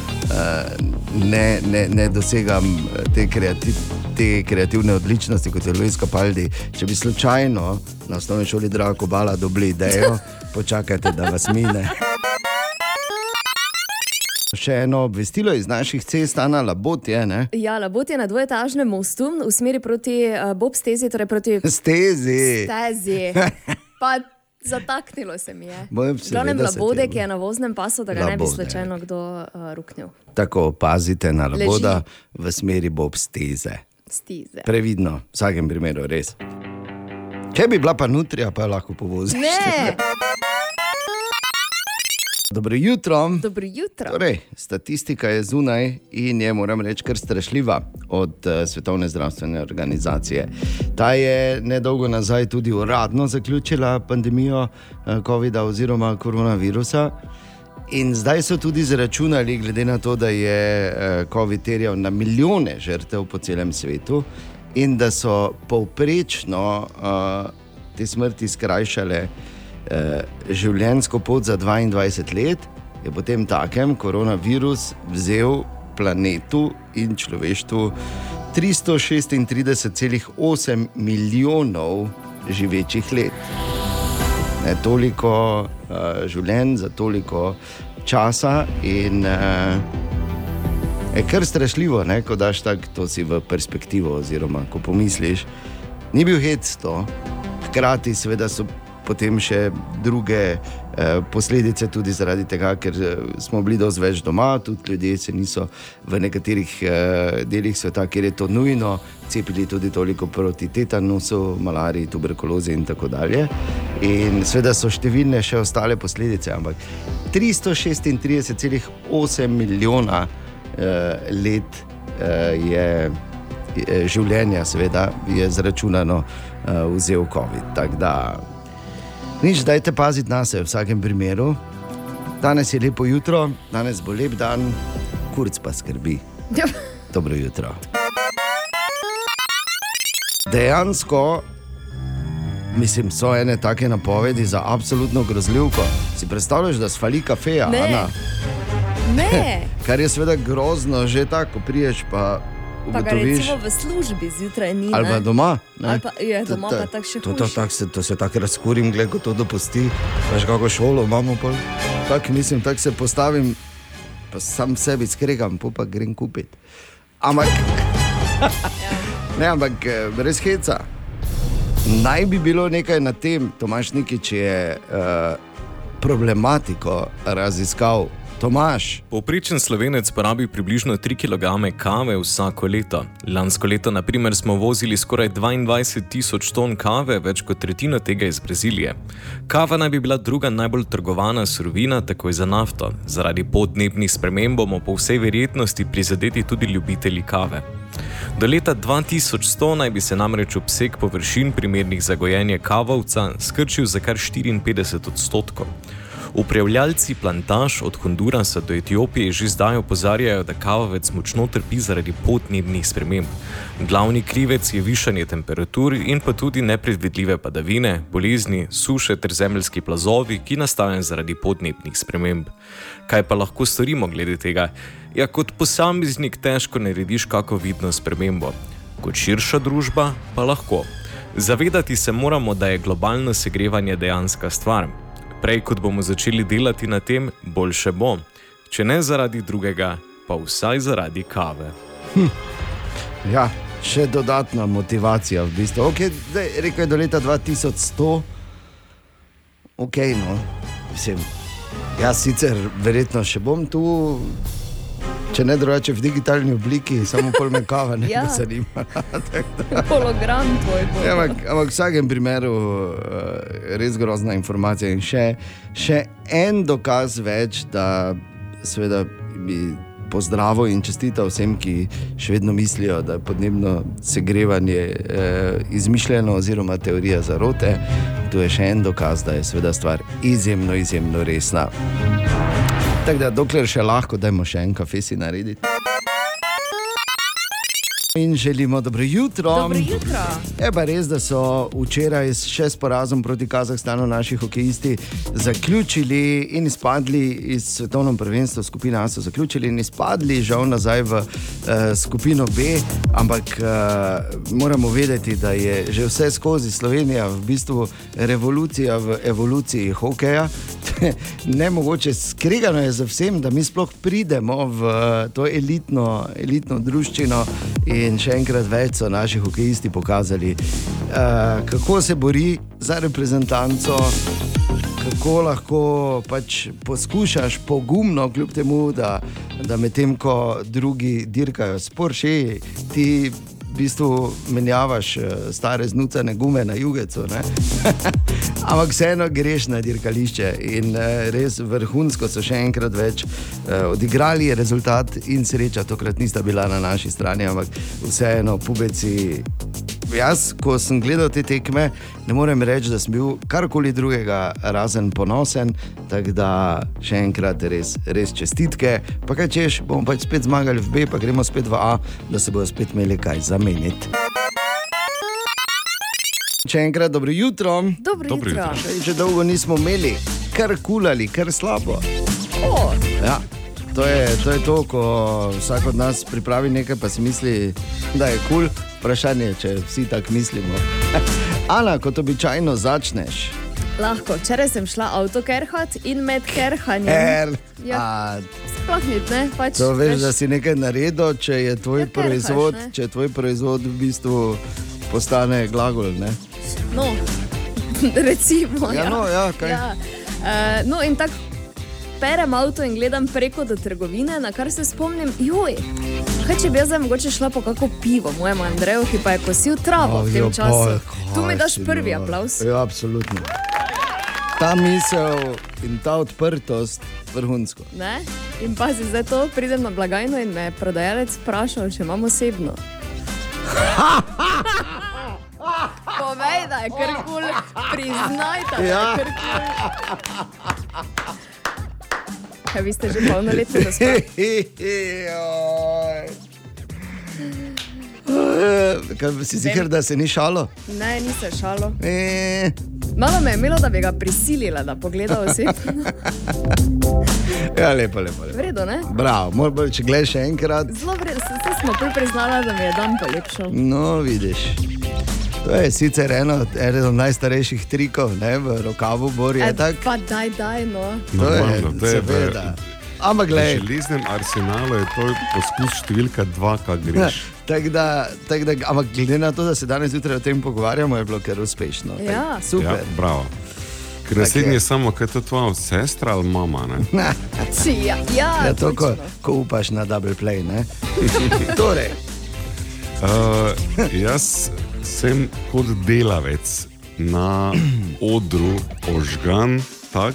ne, ne, ne dosegam eh, te, kreati, te kreativne odličnosti kot je Luis Capaldi. Če bi slučajno na osnovni šoli Draga Kobala dobili idejo, počakajte, da vas mine. Še eno obvestilo iz naših cest, Ana Labot je, ne? Ja, labot je na dvoetažnem mostu v smeri proti uh, Bob stezi, torej proti Stezi. stezi. Pa zataknilo se mi je. Bojem, V glavnem se ti je. labode, ki je na voznem pasu, da ga ne bi Labode. slučajno kdo uh, ruknil. Tako pazite na Leži. laboda v smeri Bob steze. Stize. Previdno, v vsakem primeru res. Če bi bila pa nutrija, pa lahko povoziš. Ne, Dobro jutro. dobro jutro. Torej, statistika je zunaj in je, moram reči, kar strašljiva od uh, Svetovne zdravstvene organizacije. Ta je nedolgo nazaj tudi uradno zaključila pandemijo uh, COVID-a oziroma koronavirusa. In zdaj so tudi zračunali, glede na to, da je uh, COVID terjal na milijone žrtev po celem svetu in da so povprečno uh, te smrti skrajšale življenjsko pot za 22 let, je potem takem koronavirus vzel planetu in človeštvu 336,8 milijonov živečih let. Ne, toliko uh, življenj za toliko časa in uh, je kar strašljivo, ne, ko daš tako to v perspektivo, oziroma ko pomisliš, ni bil hec to, hkrati seveda so potem še druge eh, posledice tudi zaradi tega, ker eh, smo bili dosti več doma, tudi ljudje se niso v nekaterih eh, delih sveta, kjer je to nujno, cepili tudi toliko proti tetanusu, malariji, tuberkulozi in tako dalje. In seveda so številne še ostale posledice, ampak 336,8 milijona eh, let uh, je, je življenja, seveda, je zračunano, uh, vzel COVID. Tako da, nič, dajte paziti na sebe v vsakem primeru. Danes je lepo jutro, danes bo lep dan, kurc pa skrbi. Dobro jutro. Dejansko, mislim, so ene take napovedi za absolutno grozljivko. Si predstavljaš, da sfali kafeja, Ne. Ana? Ne, Kar je seveda grozno, že tako priješ, pa pa ga ugotoviš. recimo v službi zjutraj ni. Ali pa doma. Ali pa je doma to- pa tako še to, to, hujše. tak se, to se tako razkurim, gled, ko to dopusti. Veš, kako šolo imamo. pol. Tak, mislim, tako se postavim, pa sam sebi skregam, pa grem kupiti. Ampak, ne, ampak eh, brez heca. Naj bi bilo nekaj na tem, Tomaš Nikič je uh, problematiko raziskal. Tomaš, Povprečen slovenec porabi približno 3 kg kave vsako leto. Lansko leto, na primer, smo vozili skoraj 22 tisoč ton kave, več kot tretjino tega iz Brazilije. Kava naj bi bila druga najbolj trgovana surovina, takoj za nafto. Zaradi podnebnih sprememb bomo po vsej verjetnosti prizadeti tudi ljubitelji kave. Do leta 2100 naj bi se namreč obseg površin primernih za gojenje kavovca skrčil za kar 54 odstotkov. Upravljalci plantaž od Hondurasa do Etiopije že zdaj opozarjajo, da kavovec močno trpi zaradi podnebnih sprememb. Glavni krivec je višanje temperatur in pa tudi nepredvidljive padavine, bolezni, suše ter zemeljski plazovi, ki nastajajo zaradi podnebnih sprememb. Kaj pa lahko storimo glede tega? Ja, kot posameznik težko narediš kako vidno spremembo, kot širša družba pa lahko. Zavedati se moramo, da je globalno segrevanje dejanska stvar. Prej, kot bomo začeli delati na tem, boljše bo. Če ne zaradi drugega, pa vsaj zaradi kave. Ja, še dodatna motivacija v bistvu. Okay, zdaj, rekel je do leta 2100, ok, no, mislim. Jaz sicer verjetno še bom tu, če ne drugače v digitalni obliki, samo pol me kava ne Ja. zanima. Hologram tvoj bo. Ja, ampak, ampak v vsakem primeru je res grozna informacija. In še, še en dokaz več, da seveda bi pozdravil in čestital vsem, ki še vedno mislijo, da je podnebno segrevanje eh, izmišljeno oziroma teorija zarote. Tu je še en dokaz, da je seveda stvar izjemno, izjemno resna. Tako da, dokler še lahko, dajmo še en kafe si narediti. In želimo dobro jutro. Dobro jutro. Je pa res, da so včeraj s- še s porazom proti Kazahstanu naši hokejisti zaključili in izpadli iz svetovnega prvenstva. Skupina A so zaključili in izpadli, žal nazaj v uh, skupino B. Ampak uh, moramo vedeti, da je že vse skozi Slovenija v bistvu revolucija v evoluciji hokeja. ne mogoče skregano je za vsem, da mi sploh pridemo v eh, to elitno, elitno druščino. In še enkrat več so naši hokejisti pokazali, uh, kako se bori za reprezentanco. Kako lahko pač poskušaš pogumno, kljub temu, da, da medtem ko drugi dirkajo s Porsche, ti v bistvu menjavaš eh, stare znucane gume na jugecu. Ampak vseeno greš na dirkališče in eh, res vrhunsko so še enkrat več eh, odigrali, rezultat in sreča tokrat nista bila na naši strani, ampak vseeno pubeci. Jaz, ko sem gledal te tekme, ne morem reči, da sem bil karkoli drugega razen ponosen. Tako da še enkrat res, res čestitke. Pa kaj češ, bomo pač spet zmagali v B, pa gremo spet v A, da se bodo spet imeli kaj zamenjati. Še enkrat dobro jutro. Dobro Dobro jutro. jutro. Saj Že dolgo nismo imeli, kar kulali, kar slabo. O, Ja. To je, to je to, ko vsak od nas pripravi nekaj, pa si misli, da je kul. Cool. Vprašanje je, če vsi tako mislimo. Ana, kot običajno začneš. lahko. Včeraj sem šla avto kerhat in med kerhanjem. Er, Ja, a, sploh ni, ne? Pač, to veš, da si nekaj naredil, če je tvoj, Ja, kerhaš, proizvod, ne. če je tvoj proizvod v bistvu postane glagol. Ne? No, recimo. Ja, no, ja, kaj? Ja. Uh, no, in tako perem avto in gledam preko do trgovine, na kar se spomnim, joj. Kaj če bi jaz zdaj mogoče šla po kako pivo, mojemu Andreju, ki pa je kosil travo v tem času. Tu mi daš prvi aplaus. Ja, absolutno. ta misel in ta odprtost vrhunsko. Ne? In pazi, zdaj to pridem na blagajno in me prodajalec vprašal, če imam osebno. Povej, da je kar kul, priznaj, da je Ja. kar kul. Kaj vi ste že polnoletni? Kaj, si ziger, da se ni šalo? Ne, nisem šalo. E, Malo me je imelo, da bi ga prisilila, da pogleda osebno. ja, lepo, lepo. lepo. Vredo, ne? Bravo, mora biti, če gledaš še enkrat. Zelo vredo, vse smo prvi priznala, da mi je dan polepšal. No, vidiš. To je sicer eno, eden od najstarejših trikov, ne, v rokavu Borja. E, tak. Pa daj, daj, no. To je, Normalno, to je v- seveda. Ampak V gledaj, železnem arsenalu je to poskus številka dva, kaj Ja, greš. tako da, tak da, ampak glede na to, da se danes zjutraj o tem pogovarjamo, je bilo kar uspešno. Tak, Ja. Super. Ja, bravo. Ker Tak naslednji je. samo, kaj je to tvoja sestra ali mama. Ne? Či, ja, ja, Ja, to, ko, ko upaš na double play. ne. torej, Uh, jaz sem kot delavec na odru ožgan, tak.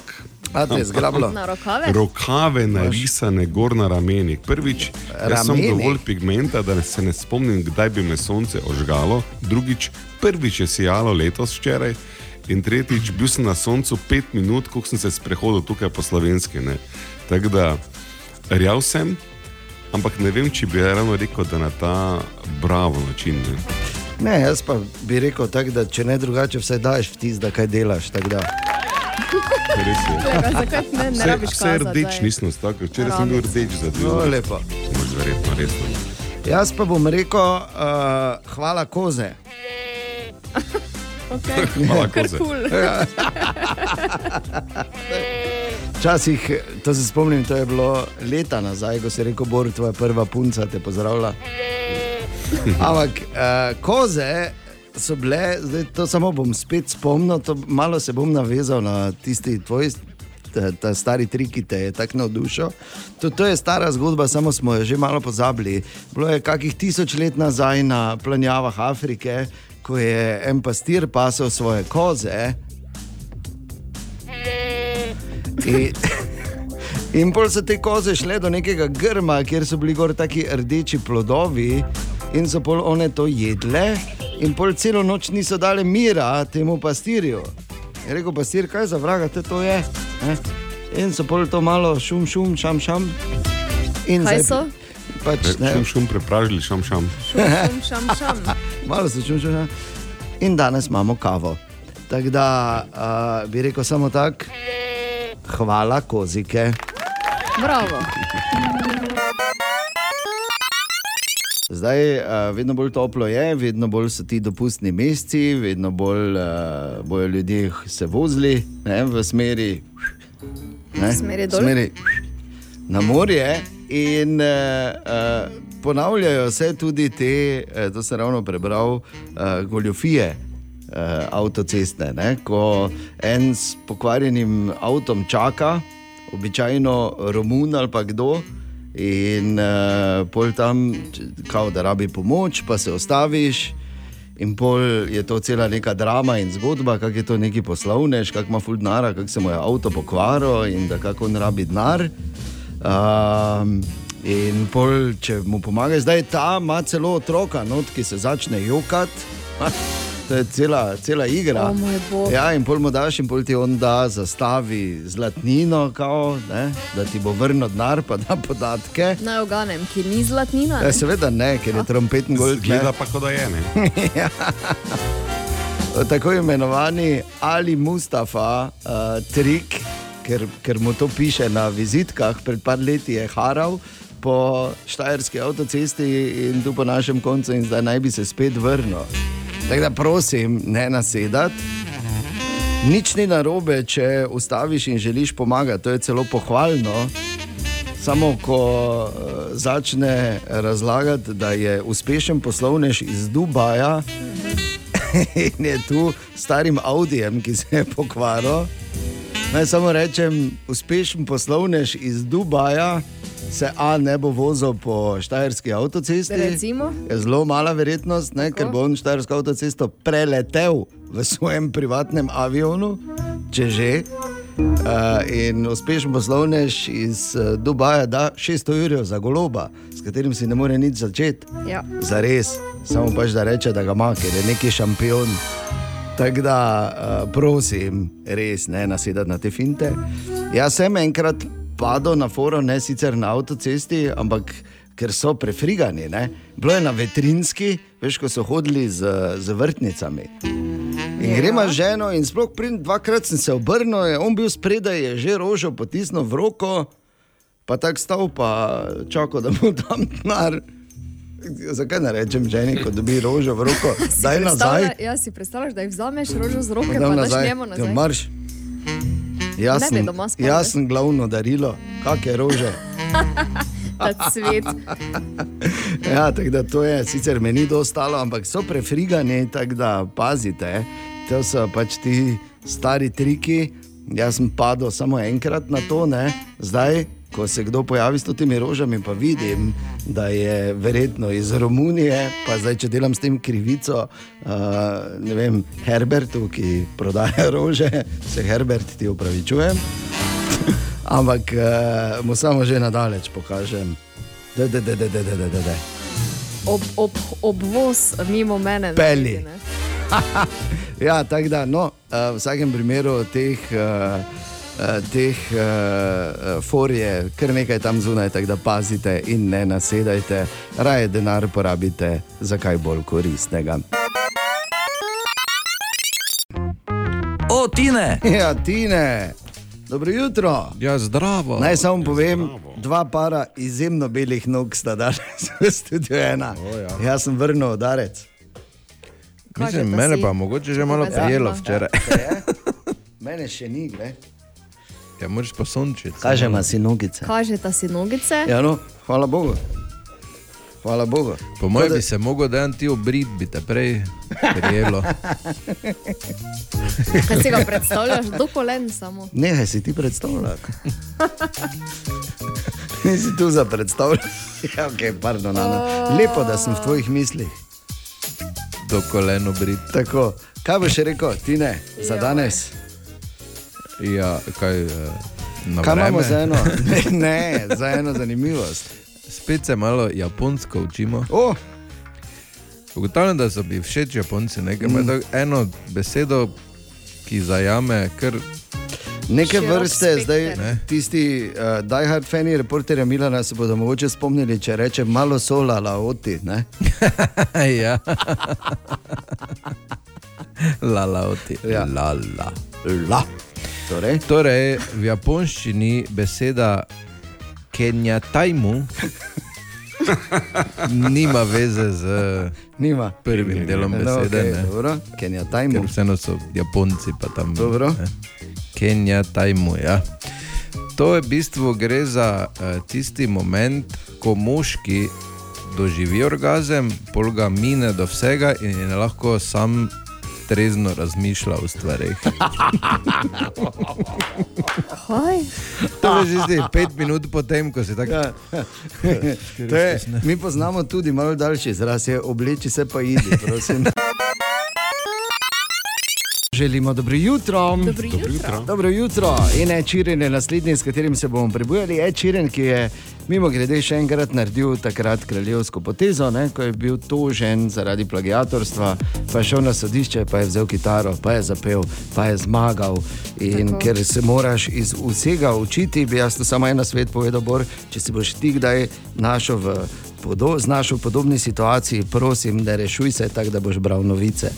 A te zgrabilo? Na rokave? Rokave narisane gor na ramenih. Prvič, jaz sem Rameni? dovolj pigmenta, da se ne spomnim, kdaj bi me sonce ožgalo. Drugič, prvič je sijalo letos včeraj. In tretjič, bil sem na soncu pet minut, ko sem se sprehodil tukaj po slovenski. ne. Tako da, rjav sem, ampak ne vem, če bi ravno rekel, da na ta bravo način. Ne. Ne, jaz pa bi rekel tako, da če ne drugače, vsaj daš vtis, da kaj delaš. Res je. Tega, zakaj ne, ne Vse, rabiš vse kazati, rdeč daj. nisem stal, ker včeraj sem bil rdeč za dve. No, lepo. Mož verjetno, resno. Jaz pa bom rekel, uh, hvala koze. Okay. Hvala, Kar koze. kul. Včasih, to se spomnim, to je bilo leta nazaj, ko si rekel, Bor, tvoja prva punca te pozdravlja. Ampak uh, koze so bile, zdaj to samo bom spet spomnil, to malo se bom navezal na tisti tvoj. Ta, ta stari trik, ki te je tako navdušil. To, to je stara zgodba, samo smo jo že malo pozabili. Bilo je kakih tisoč let nazaj na planjavah Afrike, ko je en pastir pasel svoje koze. In, in pol so te koze šle do nekega grma, kjer so bili gor taki rdeči plodovi, in so pol one to jedle, in pol celo noč niso dali mira temu pastirju. Je rekel pastir, kaj za vraga te to je. Ne? In so pol to malo šum, šum, šam, šam. In Kaj zdaj- so? Pač, ne, Šum, šum, prepražili, šam, šam. Šum, šam, šam. Malo se čutim, šum. In danes imamo kavo. Tako da uh, bi rekel samo tako, hvala kozike. Bravo. Zdaj, uh, vedno bolj toplo je, vedno bolj so ti dopustni meseci, vedno bolj uh, bojo ljudje se vozili ne, v smeri, ne, Smeri dol. smeri na morje. In uh, uh, ponavljajo se tudi te, uh, to sem ravno prebral, uh, goljofije. Uh, avtocestne, ne? ko en s pokvarjenim avtom čaka, običajno Romun ali pa kdo, in uh, pol tam, kao, da rabi pomoč, pa se ostaviš. In pol je to cela neka drama in zgodba, kako je to neki poslovnež, kako ima ful denara, kako se mu je avto pokvaril in da kako on rabi denar. Um, in pol, če mu pomagaš, zdaj ta ima celo otroka, not, ki se začne jokati. To je cela, cela igra. O moj bog. Ja, in pol mu daš, in pol ti on da zastavi zlatnino, kao, ne, da ti bo vrnil denar, pa da podatke. Naj oganem, ki ni zlatnina. Ja, ne? seveda ne, ker je trompeten gold. Gleda pa, kot da je ne. ja. Tako imenovani Ali Mustafa uh, trik, ker, ker mu to piše na vizitkah, pred par leti je haral po Štajerski avtocesti in tu po našem koncu, in zdaj naj bi se spet vrnil. Tako da prosim, ne nasedati. Nič ni narobe, če ustaviš in želiš pomagati, to je celo pohvalno. Samo ko uh, začne razlagati, da je uspešen poslovnež iz Dubaja in je tu starim Audijem, ki se je pokvaril. Naj samo rečem, uspešen poslovnež iz Dubaja se A ne bo vozil po Štajerski avtocesti. Recimo? Je zelo mala verjetnost, ne, ker bo on Štajersko avtocesto preletel v svojem privatnem avionu. če že. Uh, in uspešen poslovnež iz uh, Dubaja da 600 ur za goloba, s katerim si ne more nič začeti. Ja. Za res, samo pač da reče, da ga ima, ker je neki šampion. Tako da, uh, prosim, res ne nasedati na te finte. Jaz sem enkrat padel na forum, ne sicer na avtocesti, ampak ker so prefrigani. Ne? Bilo je na vetrinski, veš, ko so hodili z, z vrtnicami. In gremo z ženo, in sploh pridem, dvakrat sem se obrnil, je on bil spredaj, je že rožo potisnil v roko, pa tako stal, pa čakal, da mu dam denar. Zakaj ne rečem ženi, ko dobi rožo v roko? Si Daj nazaj. Ja, si predstavljaš, da jih vzameš rožo z roke, Dam pa daš njemu Ja, nazaj. marš. Jaz sem, jaz veš. sem glavno darilo, kakšne rože. Cvet. Ja, tako da to je, sicer meni dostalo, ampak so prefrigani, tako da pazite. To so pač ti stari triki. Jaz sem padel samo enkrat na to, ne? zdaj, ko se kdo pojavi s temi rožami, pa vidim, da je verjetno iz Romunije, pa zdaj, če delam s tem krivico, uh, ne vem, Herbertu, ki prodaja rože, se Herbert ti upravičujem. Ampak uh, mu samo že nadaleč pokažem. Da, da, da, da, da, da, da, da. Ob, ob, obvoz mimo mene. ne Pelji. vidi, ne. ja, tako da, no, uh, v vsakem primeru teh, uh, uh, teh uh, for je kar nekaj tam zunaj, tako da pazite in ne nasedajte, raje denar porabite za kaj bolj koristnega. O, Tine! Ja, Tine, dobro jutro. Ja, zdravo. Naj samo povem, dva para izjemno belih nog sta danes v studiu ena. ja. Jaz sem vrnil udarec. Mislim, mene si. pa mogoče že malo prijelo včeraj. Mene še ni, gled. Ja, moraš pa sončiti. Kažemo si nogice. Kažeta si nogice. Ja, no, hvala Bogu. Hvala Bogu. Po mojem da- bi se mogel dan ti obrit, bi te prej prijelo. Kaj si ga predstavljaš, do kolen samo. Nehaj si ti predstavljati. Nisi tu za predstavljati. Ja, okay, pardon, Ana. Lepo, da sem v tvojih mislih. Do kolen obrit. Tako, kaj boš še rekel, ti ne, za danes? Ja, kaj, eh, na Kaj imamo za eno? Ne, ne, za eno zanimivost. Spet se malo japonsko učimo. Oh. Ugotavljam, da so mi všeč Japonci, nekaj Mm. eno besedo, ki zajame kar Neke Širok vrste, spekter. zdaj Ne. tisti uh, diehard fani reporterja Milana se bodo mogoče spomnili, če reče malo sola, laoti. ne? ja. La, la, oti. Ja. La, la. La. Torej? torej, v japonščini beseda kenjatajmu nima veze z Nima. prvim delom No, besede. okej, ne. dobro. Kenjatajmu. Ker vseeno so Japonci pa tam. Dobro. ne. Kenjatajmu, ja. To je v bistvu gre za uh, tisti moment, ko moški doživi orgazem, pol ga mine do vsega in je lahko sam trezno razmišlja o stvarih. To je že zdaj pet minut potem, ko si tako. Ja. To je, mi poznamo tudi malo daljši izraz, je obleči se pa idi, prosim. Želimo dobro jutro. Dobro jutro. Dobro jutro. In Ečirjen je naslednji, s katerim se bomo prebujali. Ečirjen, ki je mimo grede še enkrat naredil takrat kraljevsko potezo, ne, ko je bil tožen zaradi plagiatorstva, pa je šel na sodišče, pa je vzel kitaro, pa je zapel, pa je zmagal. In Tako. ker se moraš iz vsega učiti, bi jaz to samo en svet povedal, Bor, če si boš ti kdaj našel v. Podo, znašel v podobni situaciji, prosim, ne rešuj se tako, da boš bral novice.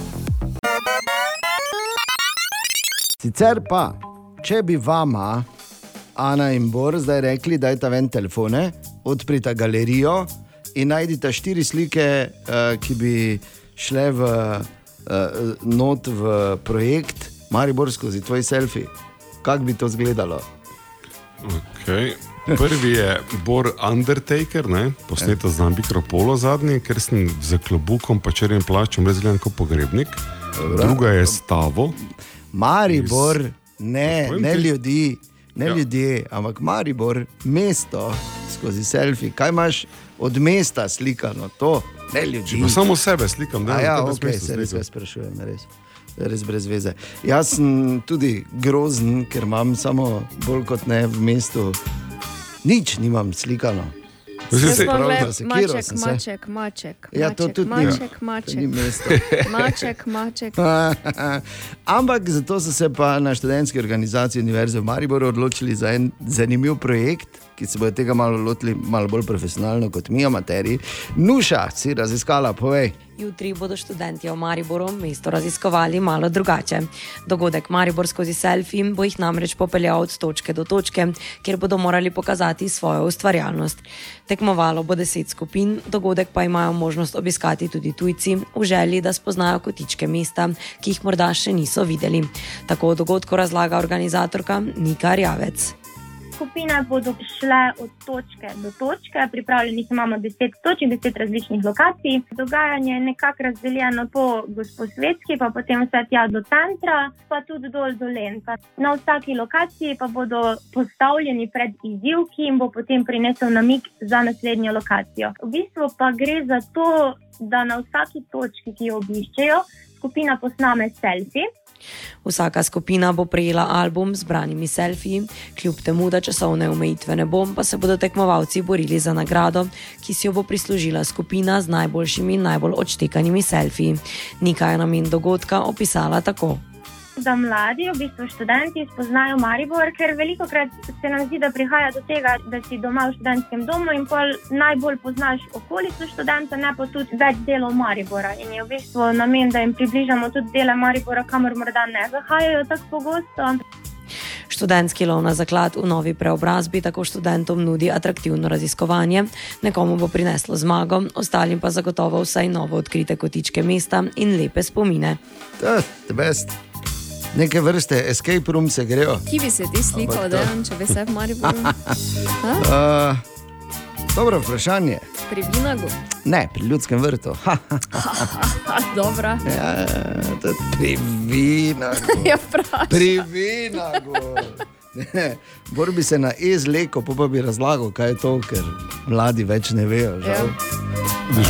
Sicer pa, če bi vama, Ana in Bor, zdaj rekli, da je ta ven telefone, odprite galerijo in najdite štiri slike, uh, ki bi šle v, uh, not v projekt Maribor skozi tvoj selfie. Kako bi to izgledalo? Okay. Prvi je Bor Undertaker, ne, posneto z Mikropolo zadnji, ker sem z klobukom pa črnim plačem, res gledam kot pogrebnik. Druga je Stavo. Maribor, ne, ne ljudi, ne Ja. ljudje, ampak Maribor, mesto skozi selfie. Kaj imaš od mesta slikano, to ne ljudi. Pa samo sebe slikam, da ne ja, tebe ok, smisel se res slikati. jaz sprašujem. Res. res brez veze. Jaz sem tudi grozen, ker imam samo bolj kot ne v mestu. Nič nimam slikano. Jaz Se pravi, da sekiral maček, sem se. maček, maček. Ja, to maček, tudi ni. maček, To maček. ni mesto. Maček, maček. Ampak zato so se pa na študentski organizaciji Univerze v Mariboru odločili za en zanimiv projekt, ki se bodo tega malo lotili, malo bolj profesionalno kot mi, amateri. Nuša, si raziskala, povej. Jutri bodo študenti v Mariboru mesto raziskovali malo drugače. Dogodek Maribor skozi selfie bo jih namreč popeljal od točke do točke, kjer bodo morali pokazati svojo ustvarjalnost. Tekmovalo bo deset skupin, dogodek pa imajo možnost obiskati tudi tujci v želji, da spoznajo kotičke mesta, ki jih morda še niso videli. Tako o dogodku razlaga organizatorka Nika Rjavec. Skupine bodo šle od točke do točke, pripravljenih imamo 10 točk, 10 različnih lokacij. Dogajanje je nekako razdeljeno po Gosposvetski, pa potem vse tja do centra, pa tudi dol do Lenka. Na vsaki lokaciji pa bodo postavljeni pred izziv, ki jim bo potem prinesel namig za naslednjo lokacijo. V bistvu pa gre za to, da na vsaki točki, ki jo obiščejo, skupina posname selfie. Vsaka skupina bo prejela album z branimi selfiji, kljub temu, da časovne omejitve ne bo, pa se bodo tekmovalci borili za nagrado, ki si jo bo prislužila skupina z najboljšimi in najbolj odštekanimi selfiji. Nika je namen dogodka opisala tako. Da mladi, v bistvu študenti, spoznajo Maribor, ker veliko krat se nam zdi, da prihaja do tega, da si doma v študentskem domu in pol najbolj poznaš okolico študenta, ne pa tudi več delov Maribora. In je v bistvu namen, da jim približamo tudi dele Maribora, kamor morda ne zahajajo tako pogosto. Študentski lov na zaklad v novi preobrazbi tako študentom nudi atraktivno raziskovanje, nekomu bo prineslo zmago, ostalim pa zagotovo vsaj novo odkrite kotičke mesta in lepe spomine. To je best. Neke vrste escape room se grejo. Ki bi se ti slikal, da to- če bi se v Mariboru? Ha? Uh, dobro vprašanje. Pri Vinagu? Ne, pri ljudskem vrtu. Dobra. ja, to je pri vinagu. Ja, vprašaj. Pri vinagu. Ne, Bor bi se na ezleko, pa, pa bi razlagal, kaj je to, ker mladi več ne vejo. Žal,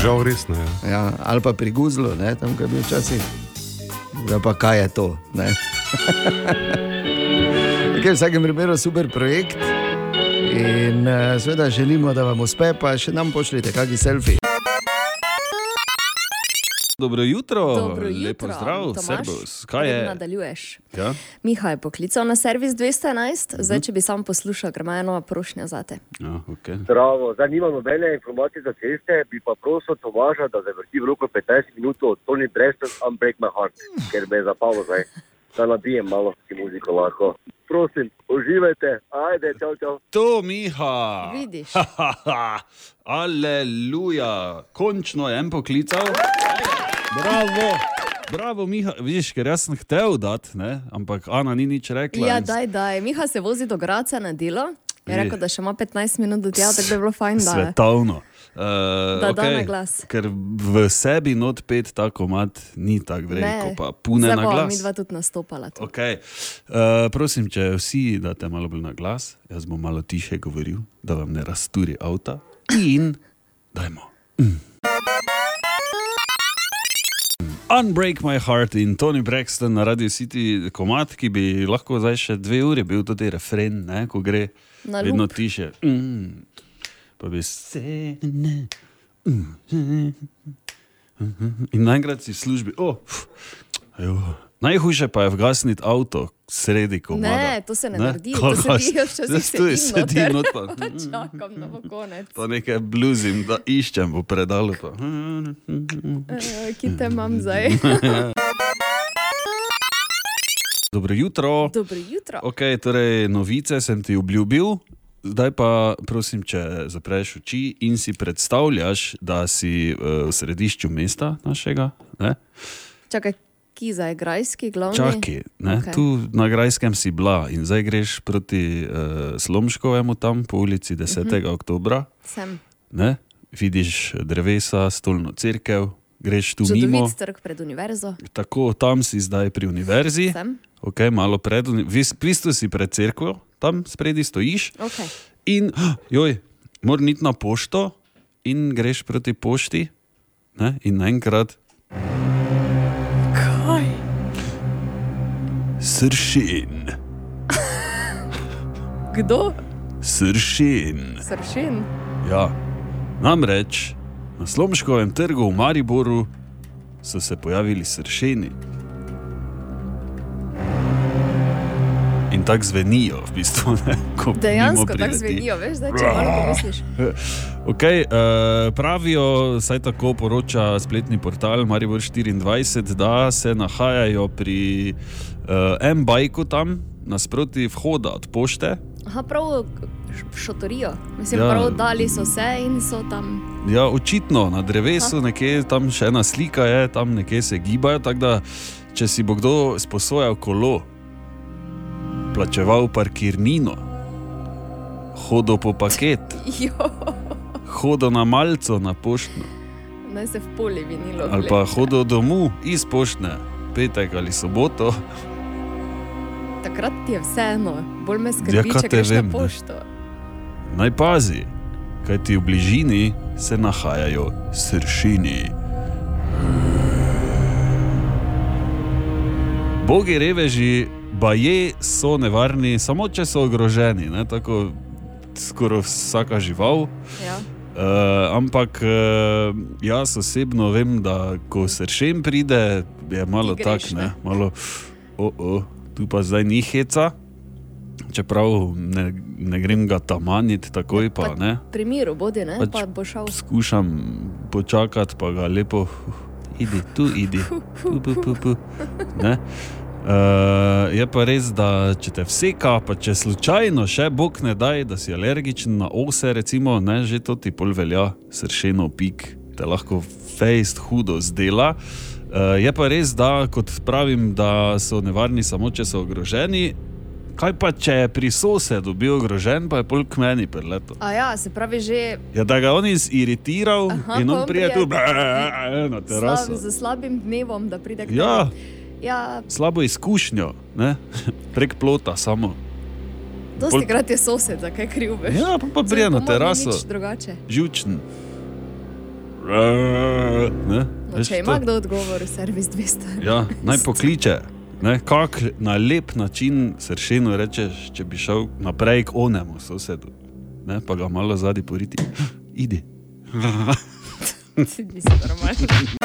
Žal res ne. ja, ali pa pri guzlu, ne, tam, kaj je bil včasih. Zdaj pa kaj je to? Okay, v vsakem primeru super projekt. In uh, seveda želimo, da vam uspe, pa še nam pošljite kakšen selfie. Dobro jutro, Dobro lepo jutro, zdrav, servus. Kaj je? Nadaljuješ. Ja? Miha je poklical na servis 211, zdaj Mhm. če bi sam poslušal, ker ima eno prošnjo za te. Ja, okay. Zdravo, zdaj nimam nobene informacije za ceste, bi pa prosil Tomaža, da zavrti v roko 15 minut od Tony Preston Unbreak My Heart, ker me je zapalo zdaj, da nabijem malo ti muziko lahko. Prosim, uživajte, ajde, čau, čau. To, Miha! Vidiš. Aleluja, končno je en poklical. Bravo, bravo, Miha. Vidiš, ker jaz sem hotel dati, ne? ampak Ana ni nič rekla. Ja, in- daj, daj. Miha se vozi do Graca na delo. Je rekel, da še ima 15 minut do tja, tako da bi bilo fajn, da je. Svetovno. Uh, Da da na glas. Ker v sebi not pet tako mat ni tako veliko, pa pune Zdaj na glas. mi dva tudi nastopala. tu. Okay. Uh, prosim, če vsi date malo bolj na glas, jaz bom malo tiše govoril, da vam ne razturi avta. In dajmo. Mm. Unbreak My Heart in Tony Braxton na Radio City komat, ki bi lahko zdaj še dve uri bil tudi refren, ne, ko gre Na vedno loop. tiše. Mm. Pa bi se ne. Mm. In naenkrat si službi. Oh, pf, ajo. Najhujše pa je vgasniti avto sredi komada. Ne, to se ne, naredi, Kaj to se dijo včasih Jaz tu sedim not pa. Čakam, da bo konec. Pa nekaj bluzim, da iščem v predalu. Pa. Eh, Ki te imam zdaj. Dobro jutro. Dobro jutro. Okay, torej, novice sem ti obljubil, zdaj pa prosim, če zapreš oči in si predstavljaš, da si uh, v središču mesta našega. Ne? Čakaj, ki za grajski glavni? Čakaj, ne, okay. tu na Grajskem si bila in zdaj greš proti uh, Slomškovemu, tam po ulici 10. Mhm. oktobra. Sem. Ne? Vidiš drevesa, stolno crkev, greš tu mimo. Čudovit trg pred univerzo. Tako, tam si zdaj pri univerzi, Sem. okay, malo pred, v bistvu si pred cerkvo, tam spredi stojiš. Okay. In, joj, moraš iti na pošto in greš proti pošti, ne? in naenkrat. Sršen. Kdo? Sršen. Sršen. Ja, namreč na Slomškovem trgu v Mariboru so se pojavili sršeni. In tako zvenijo, v bistvu. Ne, Dejansko tako zvenijo, veš, zdaj, če malo pomisliš. Okay, uh, pravijo, saj tako poroča spletni portal Maribor 24, da se nahajajo pri uh, M-Bajku tam, nasproti vhoda od pošte. Aha, prav v šotorijo. Mislim, Ja. prav dali so se in so tam. Ja, očitno na drevesu, nekje tam še ena slika je, tam nekje se gibajo. Tako da, če si bo kdo sposojal kolo, plačeval parkirnino, hodil po paket, hodil na malco na poštno, naj se v poli vinilo. ali pa hodil domov iz poštne, petek ali soboto. Takrat ti je vseeno, bolj me Ja, skrbi, kaj če greš na vem, ne. pošto. Naj pazi, kaj ti v bližini se nahajajo sršini. Bogi reveži, baje so nevarni, samo če so ogroženi, ne? tako skoraj vsaka žival. Ja. Uh, ampak uh, jaz osebno vem, da ko sršen pride, je malo tako, ne, ne? malo, oh, oh, tu pa zdaj ni heca. Čeprav ne, ne grem ga tamaniti takoj, pa ne. Pri miru bodi, ne? Pač Pa bo šel. Skušam počakati, pa ga lepo, "Uf, idi, tu idi. Pu, pu, pu, pu. Ne? Uh, je pa res, da če te vseka, pa če slučajno še Bog ne daj, da si alergičen na ose, recimo, ne, že to ti pol velja, sršeno pik, te lahko fejst hudo zdela. Uh, je pa res, da kot pravim, da so nevarni samo, če so ogroženi. Kaj pa, če je pri sosedu bil ogrožen, pa je pol k meni preletel. A ja, se pravi že Ja, da ga on iziritiral Aha, in on pride tu pride- na slab, teraso. z slabim dnevom, da pride k Ja. tebi. Ja, Slabo izkušnjo, ne? prek plota samo. dosti Pol- krat je sosed, zakaj kriv veš. Ja, pa, pa pride na teraso. drugače. Živčen. Ne? Veš, če ima to- kdo odgovor, servis 200. Ja, naj pokliče. Ne, kak na lep način sršeno rečeš, če bi šel naprej k onemu sosedu, ne, pa ga malo zadnji poriti. Idi. Nisi normalen.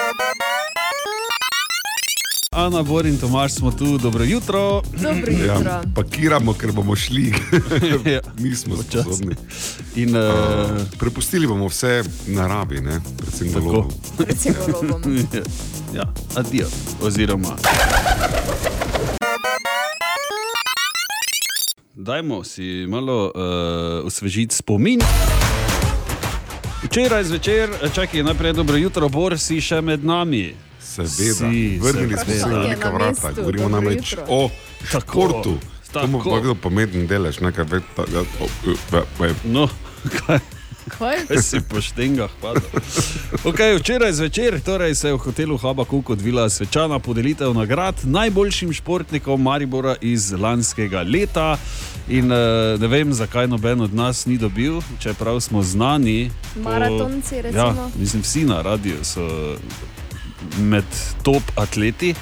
Ana, Bor in Tomaš smo tu, dobro jutro. Dobro jutro. Ja, pakiramo, ker bomo šli. Nismo sposobni. In, uh, prepustili bomo vse naravi, ne? predvsem golobu. Predvsem golobom. ja, adijo. Oziroma. Dajmo si malo uh, osvežiti spomin. Včeraj zvečer, čakaj, najprej dobro jutro, Bor si še med nami. Seveda, Si, vrnili smo se na neka vrata, govorimo namreč o športu. To mu pa kdo pometen delež, nekaj ve. ta- ja, o, e, ve- ve. No, kaj? Kaj? Kaj si po štengah padel? Okay, včeraj zvečer torej se je v hotelu Habakuk odvila svečana podelitev nagrad najboljšim športnikom Maribora iz lanskega leta. In eh, ne vem, zakaj noben od nas ni dobil, čeprav smo znani. po- Maratonci, Ja, recimo. mislim, vsi na radiju so med top atleti.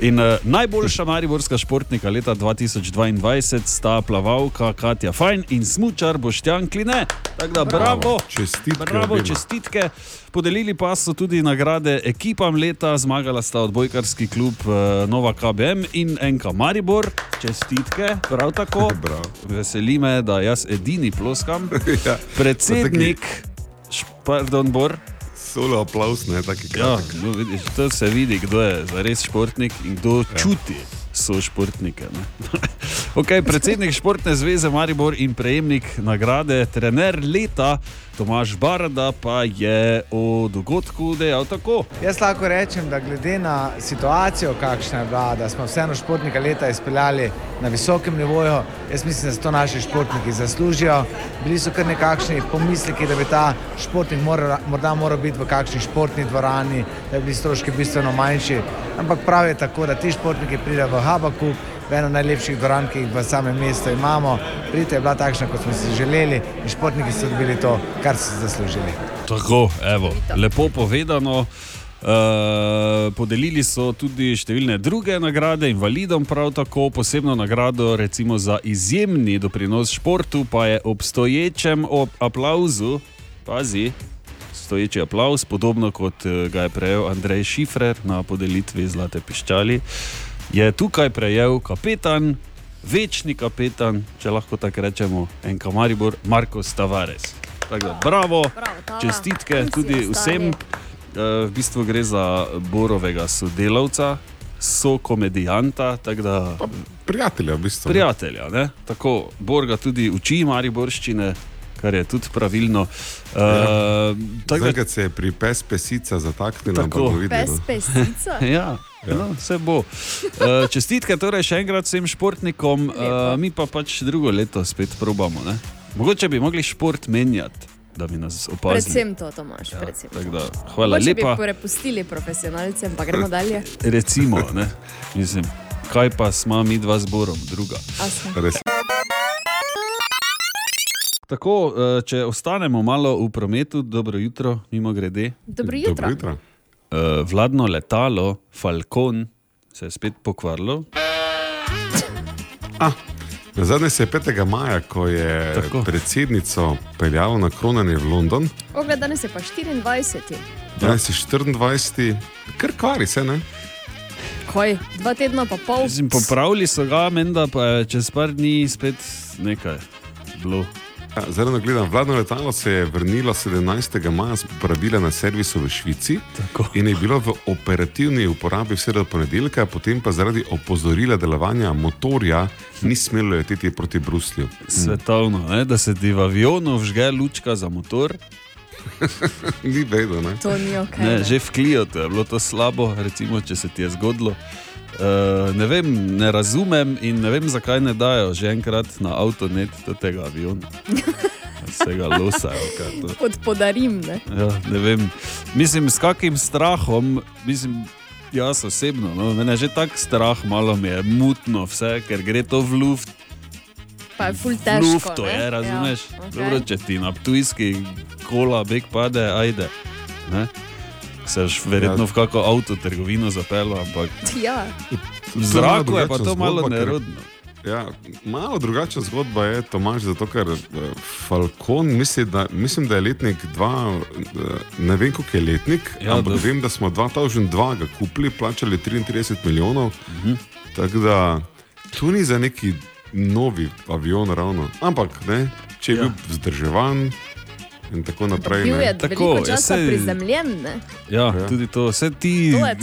In uh, najboljša mariborska športnika leta 2022 sta plavalka Katja Fajn in smučar Boštjan Kline. Tako da, bravo, Bravo, čestitke bravo obema. čestitke. Podelili pa so tudi nagrade ekipam leta, zmagala sta odbojkarski klub uh, Nova KBM in NK Maribor. Čestitke, prav tako. Veseli me, da jaz edini ploskam. ja, Predsednik, pardon, Bor. Solo aplaus, ne taki Ja, kratek. no, vidiš, to se vidi, kdo je zares športnik in kdo ja. čuti so športnike. okay, predsednik Športne zveze Maribor in prejemnik nagrade trener leta Tomaš Barada pa je o dogodku dejal tako. Jaz lahko rečem, da glede na situacijo, kakšna je bila, da smo vseeno športnika leta izpeljali na visokem nivoju, jaz mislim, da se to naši športniki zaslužijo. Bili so kar nekakšni pomisleki, da bi ta športnik moral, morda moral biti v kakšni športni dvorani, da bi bili stroški bistveno manjši. Ampak prav je tako, da ti športniki pridejo v Habaku, v eno najlepših dvoran, ki jih v samem mestu imamo. Pridite je bila takšna, kot smo si želeli in športniki so dobili to, kar so zaslužili. Tako, evo, lepo povedano. Uh, podelili so tudi številne druge nagrade, invalidom prav tako, posebno nagrado recimo za izjemni doprinos športu, pa je ob stoječem ob aplauzu, pazi, stoječi aplauz, podobno kot eh, ga je prejel Andrej Šifrer na podelitvi Zlate piščali, je tukaj prejel kapetan, večni kapetan, če lahko tako rečemo, en kamaribor, Marko Tavares. Tako da, bravo, Tava. čestitke tudi vsem. Eh, V bistvu gre za Borovega sodelavca, so komedijanta. Da, prijatelja, v bistvu. Prijatelja, ne? tako Bor ga tudi uči mariborščine, kar je tudi pravilno. Ja. Uh, Zdaj, kad se je pri pes pesica zataknila, Tako. bo videl. Pes pesica. Ja. Ja. No, vse bo. Uh, čestitke torej še enkrat vsem športnikom, uh, mi pa pač drugo leto spet probamo. Ne? Mogoče bi mogli šport menjati, da bi nas opazili. Predvsem to, Tomaš. predvsem Tako to. da, hvala Mogoče lepa. bi prepustili profesionalcem, pa gremo dalje. Recimo, ne? Mislim, kaj pa smo mi dva zborom, druga. A smo. Res. Tako, eh, če ostanemo malo v prometu, dobro jutro, mimo grede. Dobro jutro. Dobro jutro. Vladno letalo Falcon se je spet pokvarilo. Na zadnje se je 5. maja, ko je Tako. predsednico peljal na kronanje v London, Ogled, danes je pa 24. danes je 24. kar kvari se ne. Kaj, dva tedna pa pol. Mislim, popravili so ga, menda pa je čez par dni spet nekaj bilo. Ja, Zelo gledam, vladno letalo se je vrnilo 17. maja z uporabila na servisu v Švici Tako. in je bilo v operativni uporabi vse do ponedeljka, potem pa zaradi opozorila delovanja motorja ni smelo leteti proti Bruslju. Svetovno, ne? da se ti v avionu vžge lučka za motor. ni vedno, ne? To ni ok. Ne, že v Klijotu je bilo to slabo, recimo, če se ti je zgodilo. Uh, ne vem, ne razumem in ne vem, zakaj ne dajo že enkrat na avtonet do tega aviona. Vsega losajo. kaj to. Pod podarim, ne? Ja, ne vem. Mislim, s kakim strahom, mislim, jaz osebno, no, mene že tako strah, malo mi je mutno vse, ker gre to v luft. Pa je ful težko. Luft to ne? je, razumeš? Ja, ok. okay. Dobro, če ti na tujski kola beg pade, ajde. Ne? Se boš verjetno Ja. v kako avto trgovino zapeljal, ampak Ja. v zraku je pa to malo zgodba, ker- nerodno. Ja, malo drugačna zgodba je, Tomaž, zato ker eh, Falcon misli, da, mislim, da je letnik 2, ne vem, koliko je letnik, Ja, ampak da- da. vem, da smo 2002 ga kupili, plačali 33 milijonov. Mhm. Tako da tu ni za neki novi avion, ravno. Ampak ne, če je ja. bil vzdrževan in tako naprej. Bil ne. je veliko časa saj- prizemljen, ne? Ja, ja, tudi to. Vse ti To je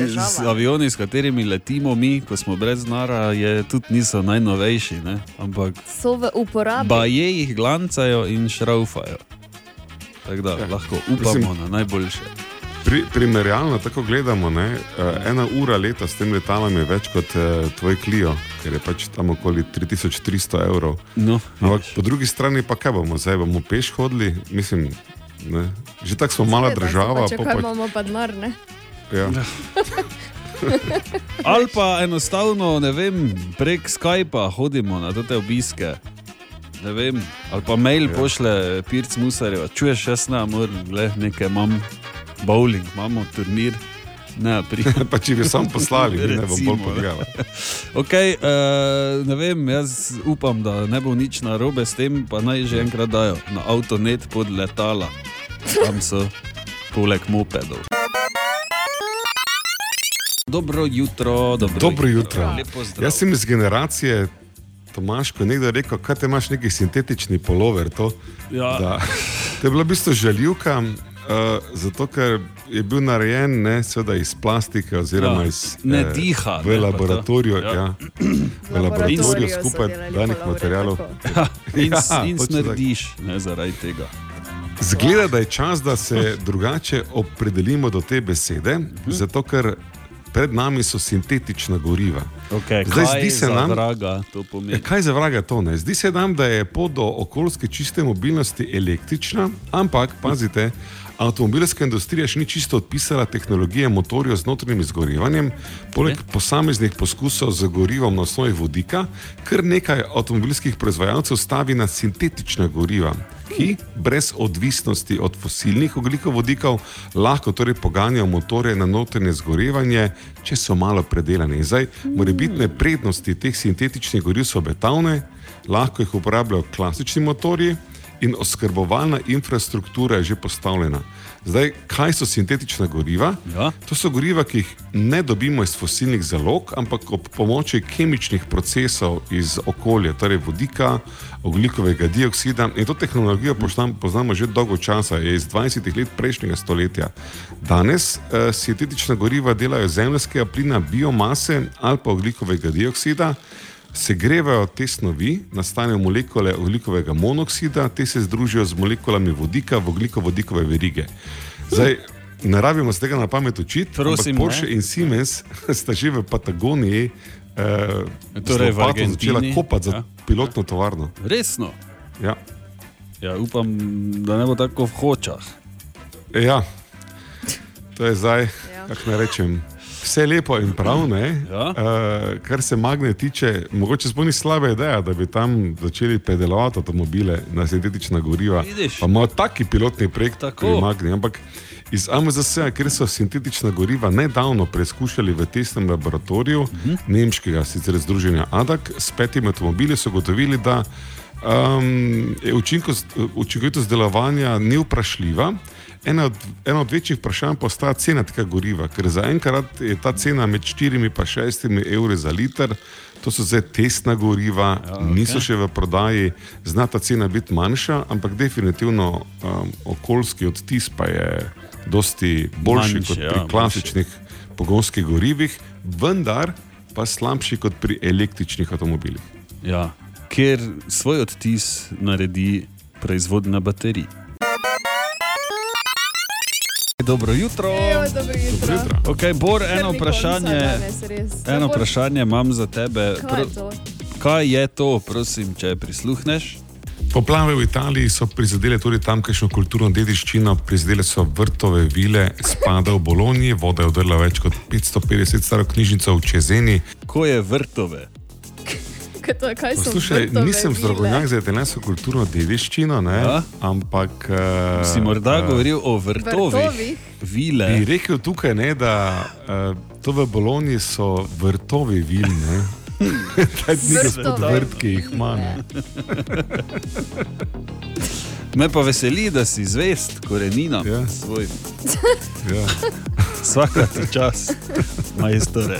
avioni, s katerimi letimo mi, ko smo brez nara, je, tudi niso najnovejši. Ne? Ampak So v uporabi. baje jih glancajo in šraufajo. Tako da ja. lahko upamo Mislim, na najboljše. Pri, primerjalno, tako gledamo, ne, eh, ena ura leta s tem letalom je več kot uh, tvoj Clio, ker je pač tam okoli 3300 evrov. No, Ampak po drugi strani pa kaj bomo, zdaj bomo peš hodili, mislim, ne. že tako smo mala država. Če kaj pa- imamo pa denar, ne? Ja. Ali pa enostavno, ne vem, prek Skypa hodimo na te obiske. Ne vem, ali pa mail ja. pošle Pirc Musarjev, čuješ, jaz ne morem, le nekaj imam, bowling, imamo turnir. Ne, pa če bi sam poslali, ne bomo bolj pogledali. Okay, uh, ne vem, jaz upam, da ne bo nič narobe s tem, pa naj že enkrat dajo na avtonet pod letala. Tam so poleg mopedov. Dobro jutro, dobro, Dobro jutro. Zdrav. Jaz sem iz generacije, Tomaš, ko je nekdo rekel, kaj te imaš neki sintetični polover. To, Ja. da, to je bila v bistvu žaljivka, uh, zato ker je bil narejen ne, seveda iz plastike oziroma Ja, iz ne eh, diha, v ne, laboratoriju. to. Ja. Ja. V laboratoriju so skupaj danih materialov. in, Ja, in točno tako. smrdiš ne, zaradi tega. Zgleda, da je čas, da se drugače opredelimo do te besede, Mhm. zato ker pred nami so sintetična goriva. Okay, Zdaj, kaj zdi se nam, vraga to pomeni? Ja, kaj za vraga to ne? Zdi se nam, da je pot do okoljske čiste mobilnosti električna, ampak pazite. Avtomobilska industrija še ni čisto odpisala tehnologije motorjev z notranjim izgorevanjem, poleg posameznih poskusov z gorivom na osnovi vodika, kar nekaj avtomobilskih proizvajalcev stavi na sintetična goriva, ki brez odvisnosti od fosilnih ogljikovodikov lahko torej poganjajo motorje na notranje zgorevanje, če so malo predelani. Zdaj, morebitne prednosti teh sintetičnih goriv so obetavne, lahko jih uporabljajo klasični motorji in oskrbovalna infrastruktura je že postavljena. Zdaj, kaj so sintetična goriva? Ja. To so goriva, ki jih ne dobimo iz fosilnih zalog, ampak ob pomoči kemičnih procesov iz okolja, torej vodika, oglikovega dioksida. In to tehnologijo poznam, poznamo že dolgo časa, je iz 20 let prejšnjega stoletja. Danes eh, sintetična goriva delajo iz zemeljskega plina, biomase ali pa oglikovega dioksida. Segrevajo te snovi, nastanejo molekule oglikovega monoksida, te se združijo z molekulami vodika v oglikovodikove verige. Zdaj, ne rabimo se tega na pamet učiti, Prosim, Porsche ne. in Siemens sta že v Patagoniji eh, Torej v začela kopati za ja. pilotno tovarno. Resno. Ja. Ja, upam, da ne bo tako v hočah. Ja, to je zdaj, kako naj rečem. Vse lepo in prav, ne? Ja. Uh, kar se magne tiče, mogoče sploh ni slabe ideja, da bi tam začeli predelovati avtomobile na sintetična goriva. Vidiš. Pa imamo taki pilotni projekt, Tako. pri Magni. Ampak iz AMZS, ker so sintetična goriva nedavno preizkušali v testnem laboratoriju uh Mhm. -huh. nemškega, sicer združenja ADAC, s petimi avtomobili so gotovili, da um, je učinkost, učinkovitost delovanja ni vprašljiva. Ena od, ena od večjih vprašanj postaja cena tega goriva, ker zaenkrat je ta cena med 4 in 6 evri za liter. To so zdaj testna goriva, ja, okay. niso še v prodaji, zna ta cena biti manjša, ampak definitivno um, okoljski odtis pa je dosti boljši Manjši, kot pri ja, ja, boljši. klasičnih pogonskih gorivih, vendar pa slabši kot pri električnih avtomobilih. Ja, ker svoj odtis naredi proizvodna baterij. Dobro jutro. Evo, dobro jutro. Dobro jutro. Okay, Bor, eno vprašanje, danes, eno vprašanje imam za tebe. Kaj je to? kaj je to, prosim, če prisluhneš? Poplave v Italiji so prizadele tudi tamkajšnjo kulturno dediščino, prizadele so vrtove vile, spada v Bologni, voda je odrla več kot 550 staro knjižnico v Čezeni. Ko je vrtove? Kaj, to, kaj so Poslušaj, vrtove nisem strokovnjak za italijansko kulturno dediščino, ne, Ja? ampak. Uh, Si morda govoril o vrtovih? Vrtovih? Vile. Bi rekel tukaj, ne, da uh, to v Bologni so vrtovi vil. Ne. Ta ni gospod vrt, ki jih ima. Me pa veseli, da si zvest koreninam ja. svojim. Ja. Vsakrat je čas, majstore.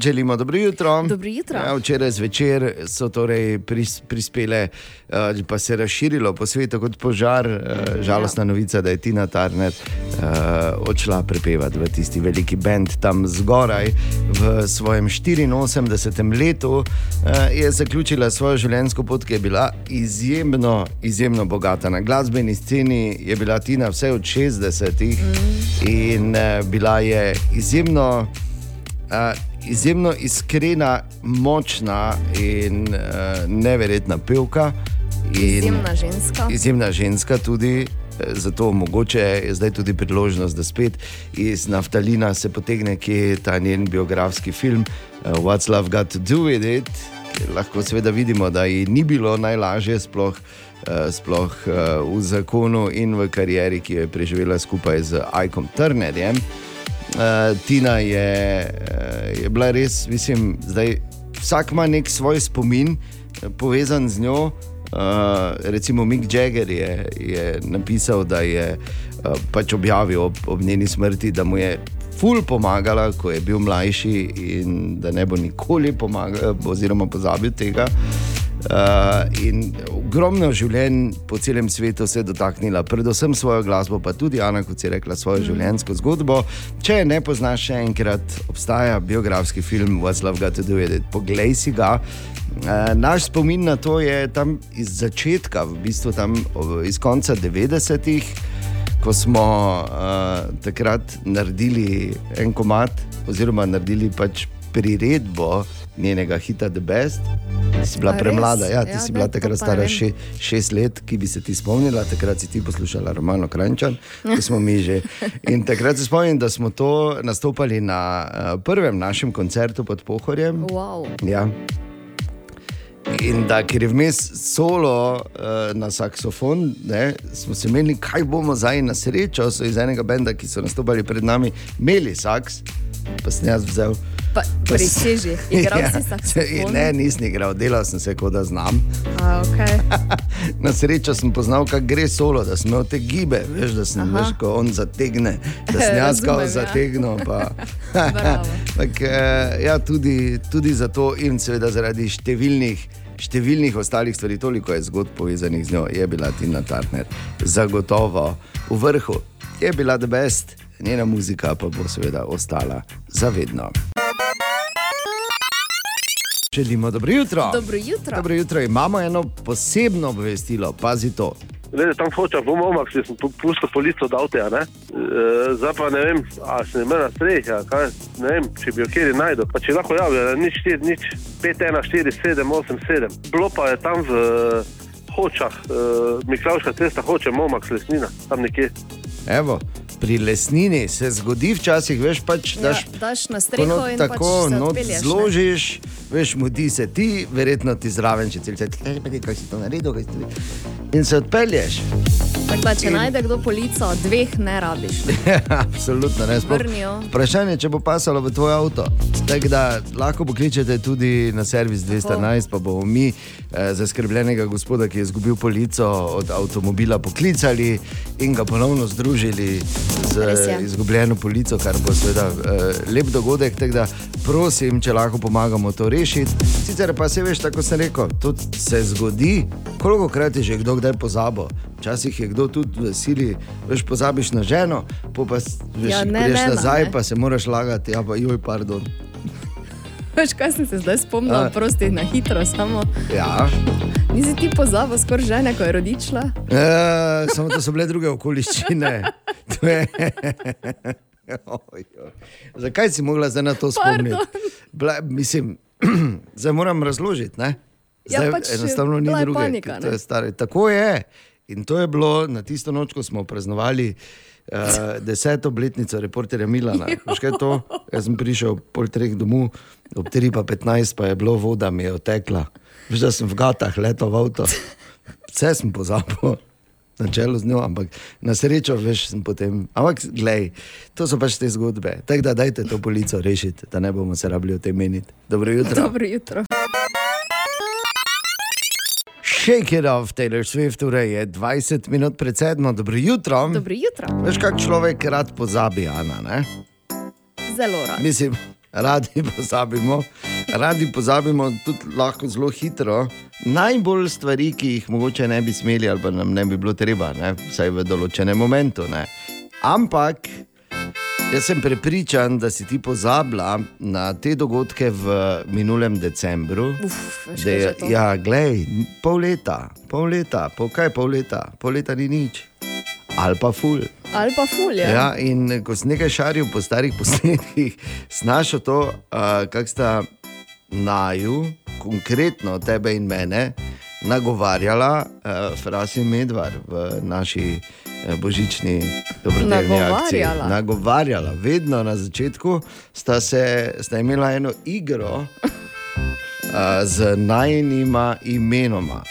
Želimo dobro jutro. Dobro jutro. Ja, včeraj zvečer so torej pris, prispele, uh, pa se je razširilo po svetu kot požar. Uh, žalostna novica, da je Tina Turner uh, odšla prepevati v tisti veliki bend tam zgoraj. V svojem 84. letu uh, je zaključila svojo življenjsko pot, ki je bila izjemno, izjemno bogata. Na glasbeni sceni je bila Tina vse od 60-ih mm. in uh, bila je izjemno. Uh, izjemno iskrena, močna in uh, neverjetna pevka. In Izjemna ženska. Izjemna ženska tudi. eh, Zato mogoče je zdaj tudi priložnost, da spet iz naftalina se potegne, ki je ta njen biografski film uh, What's Love Got to Do with It, lahko seveda vidimo, da ji ni bilo najlažje, sploh, uh, sploh uh, v zakonu in v karieri, ki jo je preživela skupaj z Aikom Turnerjem. Uh, Tina je, uh, je bila res, mislim, zdaj vsak ima nek svoj spomin eh, povezan z njo. Uh, recimo Mick Jagger je, je napisal, da je uh, pač objavil ob, ob njeni smrti, da mu je ful pomagala, ko je bil mlajši in da ne bo nikoli pomagal, oziroma pozabil tega. Uh, in ogromno življenj po celem svetu se je dotaknila, predvsem svojo glasbo, pa tudi Ana, kot si rekla, svojo mm. življenjsko zgodbo. Če je ne poznaš, še enkrat obstaja biografski film What's Love Got to Do with It. Poglej si ga. Uh, naš spomin na to je tam iz začetka, v bistvu tam iz konca 90-ih, ko smo uh, takrat naredili en komat, oziroma naredili pač priredbo njenega hita The Best. Ti si bila A premlada, ja, ti Ja, si bila takrat stara še, šest let, ki bi se ti spomnila, takrat si ti poslušala Romano Krančan, ki smo mi že. In takrat se spomnim, da smo to nastopali na uh, prvem našem koncertu pod Pohorjem. Wow. Ja. In da, ker je vmes solo uh, na saksofon, ne, smo se menili, kaj bomo zdaj na srečo. So iz enega benda, ki so nastopali pred nami, imeli saks, pa sem jaz vzel. Pa, Preseži, igral si saksofon. Ne, nisem igral, delal sem se, kot da znam. A, okay. Na srečo sem poznal, kako gre solo, da sem imel te gibe, veš, da sem veš, ko on zategne, da sem jaz Razumem, ja. zategnil. Pa, tak, eh, ja, tudi, tudi zato in seveda zaradi številnih. Številnih ostalih stvari, toliko je zgodb povezanih z njo, je bila Tina Turner zagotovo v vrhu, je bila the best, njena muzika pa bo seveda ostala zavedno. Želimo dobro jutro. Dobro jutro. Dobro jutro. Imamo eno posebno obvestilo, pazi to. Glede, tam hočem, bom omak, če sem pu- pustil polico od avta. ne. E, Zdaj pa ne vem, a se ne me na strehi, kaj, ne vem, če bi jo kjer najdel. Pa če lahko javijo, nič 4, nič 5, 1, 4, 7, 8, 7. Bilo pa je tam v Hočah, uh, Miklavška cesta, hoče Momak, lesnina, tam nekje. Evo, pri lesnini se zgodi včasih, veš, pač, Ja, daš daš na streho not in tako pač odpelješ, ne. zložiš, veš, mudi se ti, verjetno ti zraven, če cel cel cel, kaj si to naredil, kaj si to In se odpelješ. Tako da, če In- najde kdo polico, dveh ne rabiš. Absolutno ne. Sploh. Vprašanje je, če bo pasalo v tvoj avto. Tako da lahko pokličete tudi na servis 211, pa bomo mi zaskrbljenega gospoda, ki je izgubil polico od avtomobila, poklicali in ga ponovno združili z je. izgubljeno polico, kar bo seveda eh, lep dogodek. Tako da prosim, če lahko pomagamo to rešiti. Sicer pa se veš, tako sem rekel, to se zgodi, koliko krat je že kdo kdaj pozabil. Včasih je kdo tudi v sili, veš, pozabiš na ženo, pa s- veš, Ja, ne, prideš ne, nazaj, ne. pa se moraš lagati, ja, pa joj, pardon. Veš, kaj sem se zdaj spomnil, prosti na hitro, samo Ja. nisi ti pozabil skoraj žene, ko je rodičla. E, samo to so bile druge okoliščine. Je... Oj, oj. Zakaj si mogla zdaj na to spomniti? Bla, mislim, zdaj moram razložiti. Ne? Ja, Zdaj pač, enostavno ni bila druge. panika, je stare. Tako je. In to je bilo na tisto noč, ko smo praznovali uh, deseto obletnico reporterja Milana. Veš, kaj je to? Jaz sem prišel pol treh domov, ob 3 pa 15 pa je bilo voda, mi je otekla. Veš, da sem v gatah letel v avto. Vse sem pozabil. Na čelu z njo, ampak na srečo, veš, sem potem. Ampak, glej, to so pač te zgodbe. Tako da dajte to polico rešiti, da ne bomo se rabili o tem meniti. Dobro jutro. Dobro jutro. Shake it off, Taylor Swift, torej je 20 minut pred sedmo, dobro jutro. Dobro jutro. Veš, kak človek rad pozabi, Ana, ne? Zelo rad. Mislim, radi pozabimo, radi pozabimo tudi lahko zelo hitro. Najbolj stvari, ki jih mogoče ne bi smeli, ali pa nam ne bi bilo treba, ne? vsaj v določenem momentu. Ne? Ampak jaz sem prepričan, da si ti pozabila na te dogodke v minulem decembru. Uf, Da je, ja, glej, pol leta, pol leta, pol kaj pol leta, pol leta ni nič. Ali pa ful. Ali pa fulje. Ja, in ko sem nekaj šaril po starih posnetkih, snašel to, uh, kako sta naju, konkretno tebe in mene, nagovarjala uh, Fras in Medvar v naši uh, božični dobrodelni akciji. Nagovarjala? Nagovarjala, vedno na začetku sta, se, sta imela eno igro uh, z najnima imenoma.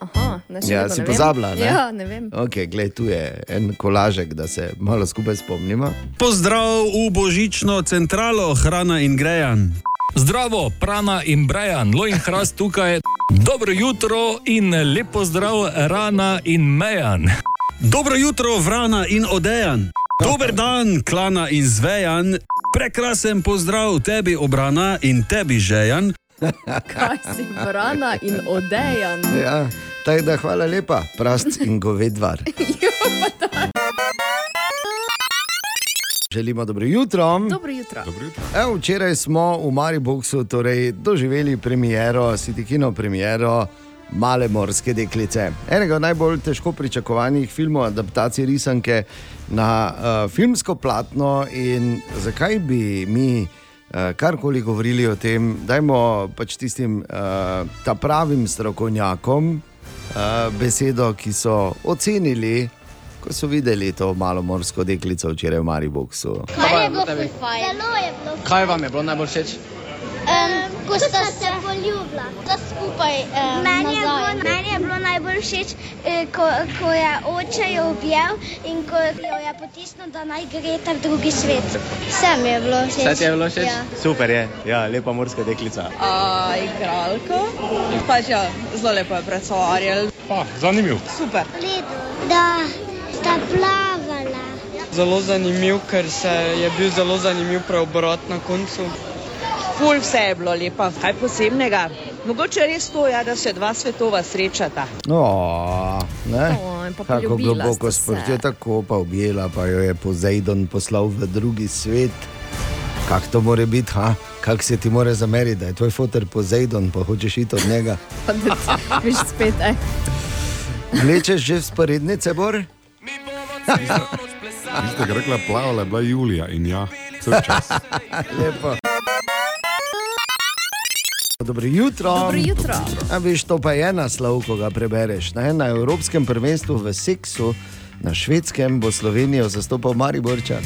Aha, Ja, si pozabila, ne? Ja, ne vem. Okay, gled, tu je en kolažek, da se malo skupaj spomnimo. Pozdrav v božično centralo, hrana in grejan. Zdravo, prana in brejan, lojn hrast tukaj. Dobro jutro in lepo zdrav, rana in mejan. Dobro jutro, vrana in odejan. Dober dan, klana in zvejan. Prekrasen pozdrav tebi, obrana in tebi, žejan. Kaj si brana in odejan. Ja, tako da hvala lepa, prast in govedvar. Želimo dobro jutro. Dobro jutro. Evo, včeraj smo v Mariboku torej, doživeli premiero, Sitikino premiero Male morske deklice. Enega najbolj težko pričakovanih filmov, adaptacije risanke na uh, filmsko platno. In zakaj bi mi uh, karkoli govorili o tem, dajmo pač tistim uh, ta pravim strokovnjakom uh, besedo, ki so ocenili. Ko so videli to malo morsko deklico včeraj v Mariboku. Kaj je bilo fajn? Zelo je bilo Kaj vam je bilo najbolj všeč? Um, ko sta se poljubi. poljubila, da skupaj eh, meni, je bilo, meni je bilo najbolj všeč, eh, ko, ko je oče jo objel in ko jo je potisnil, da naj gre ta drugi svet. Vse mi je bilo všeč. Vse ti je bilo všeč? Ja. Super je, ja, lepa morska deklica. A, igralka. Pač ja, zelo lepo je predstavljal. Zanimiv. Super. Lepo, da sta plavala. Zelo zanimiv, ker se je bil zelo zanimiv preobrat na koncu. Ful vse je bilo lepo. Kaj posebnega? Mogoče res to, ja, da se dva svetova srečata. O, ne? Kako poljubila globoko je tako, pa objela, pa jo je Pozejdon poslal v drugi svet. Kako to more biti, ha? Kako se ti more zameriti, da je tvoj fotor Pozejdon, pa hočeš iti od njega? Pa ti- Viš spet, eh. Vlečeš že sporednice, Bor? Ki je rekla, plavala je bila Julija in ja, vse čas. Lepo. Dobro jutro. Dobro jutro. A veš, to pa je naslov, ko ga prebereš. Ne? Na Evropskem prvenstvu v seksu na švedskem bo Slovenijo zastopal Mariborčan.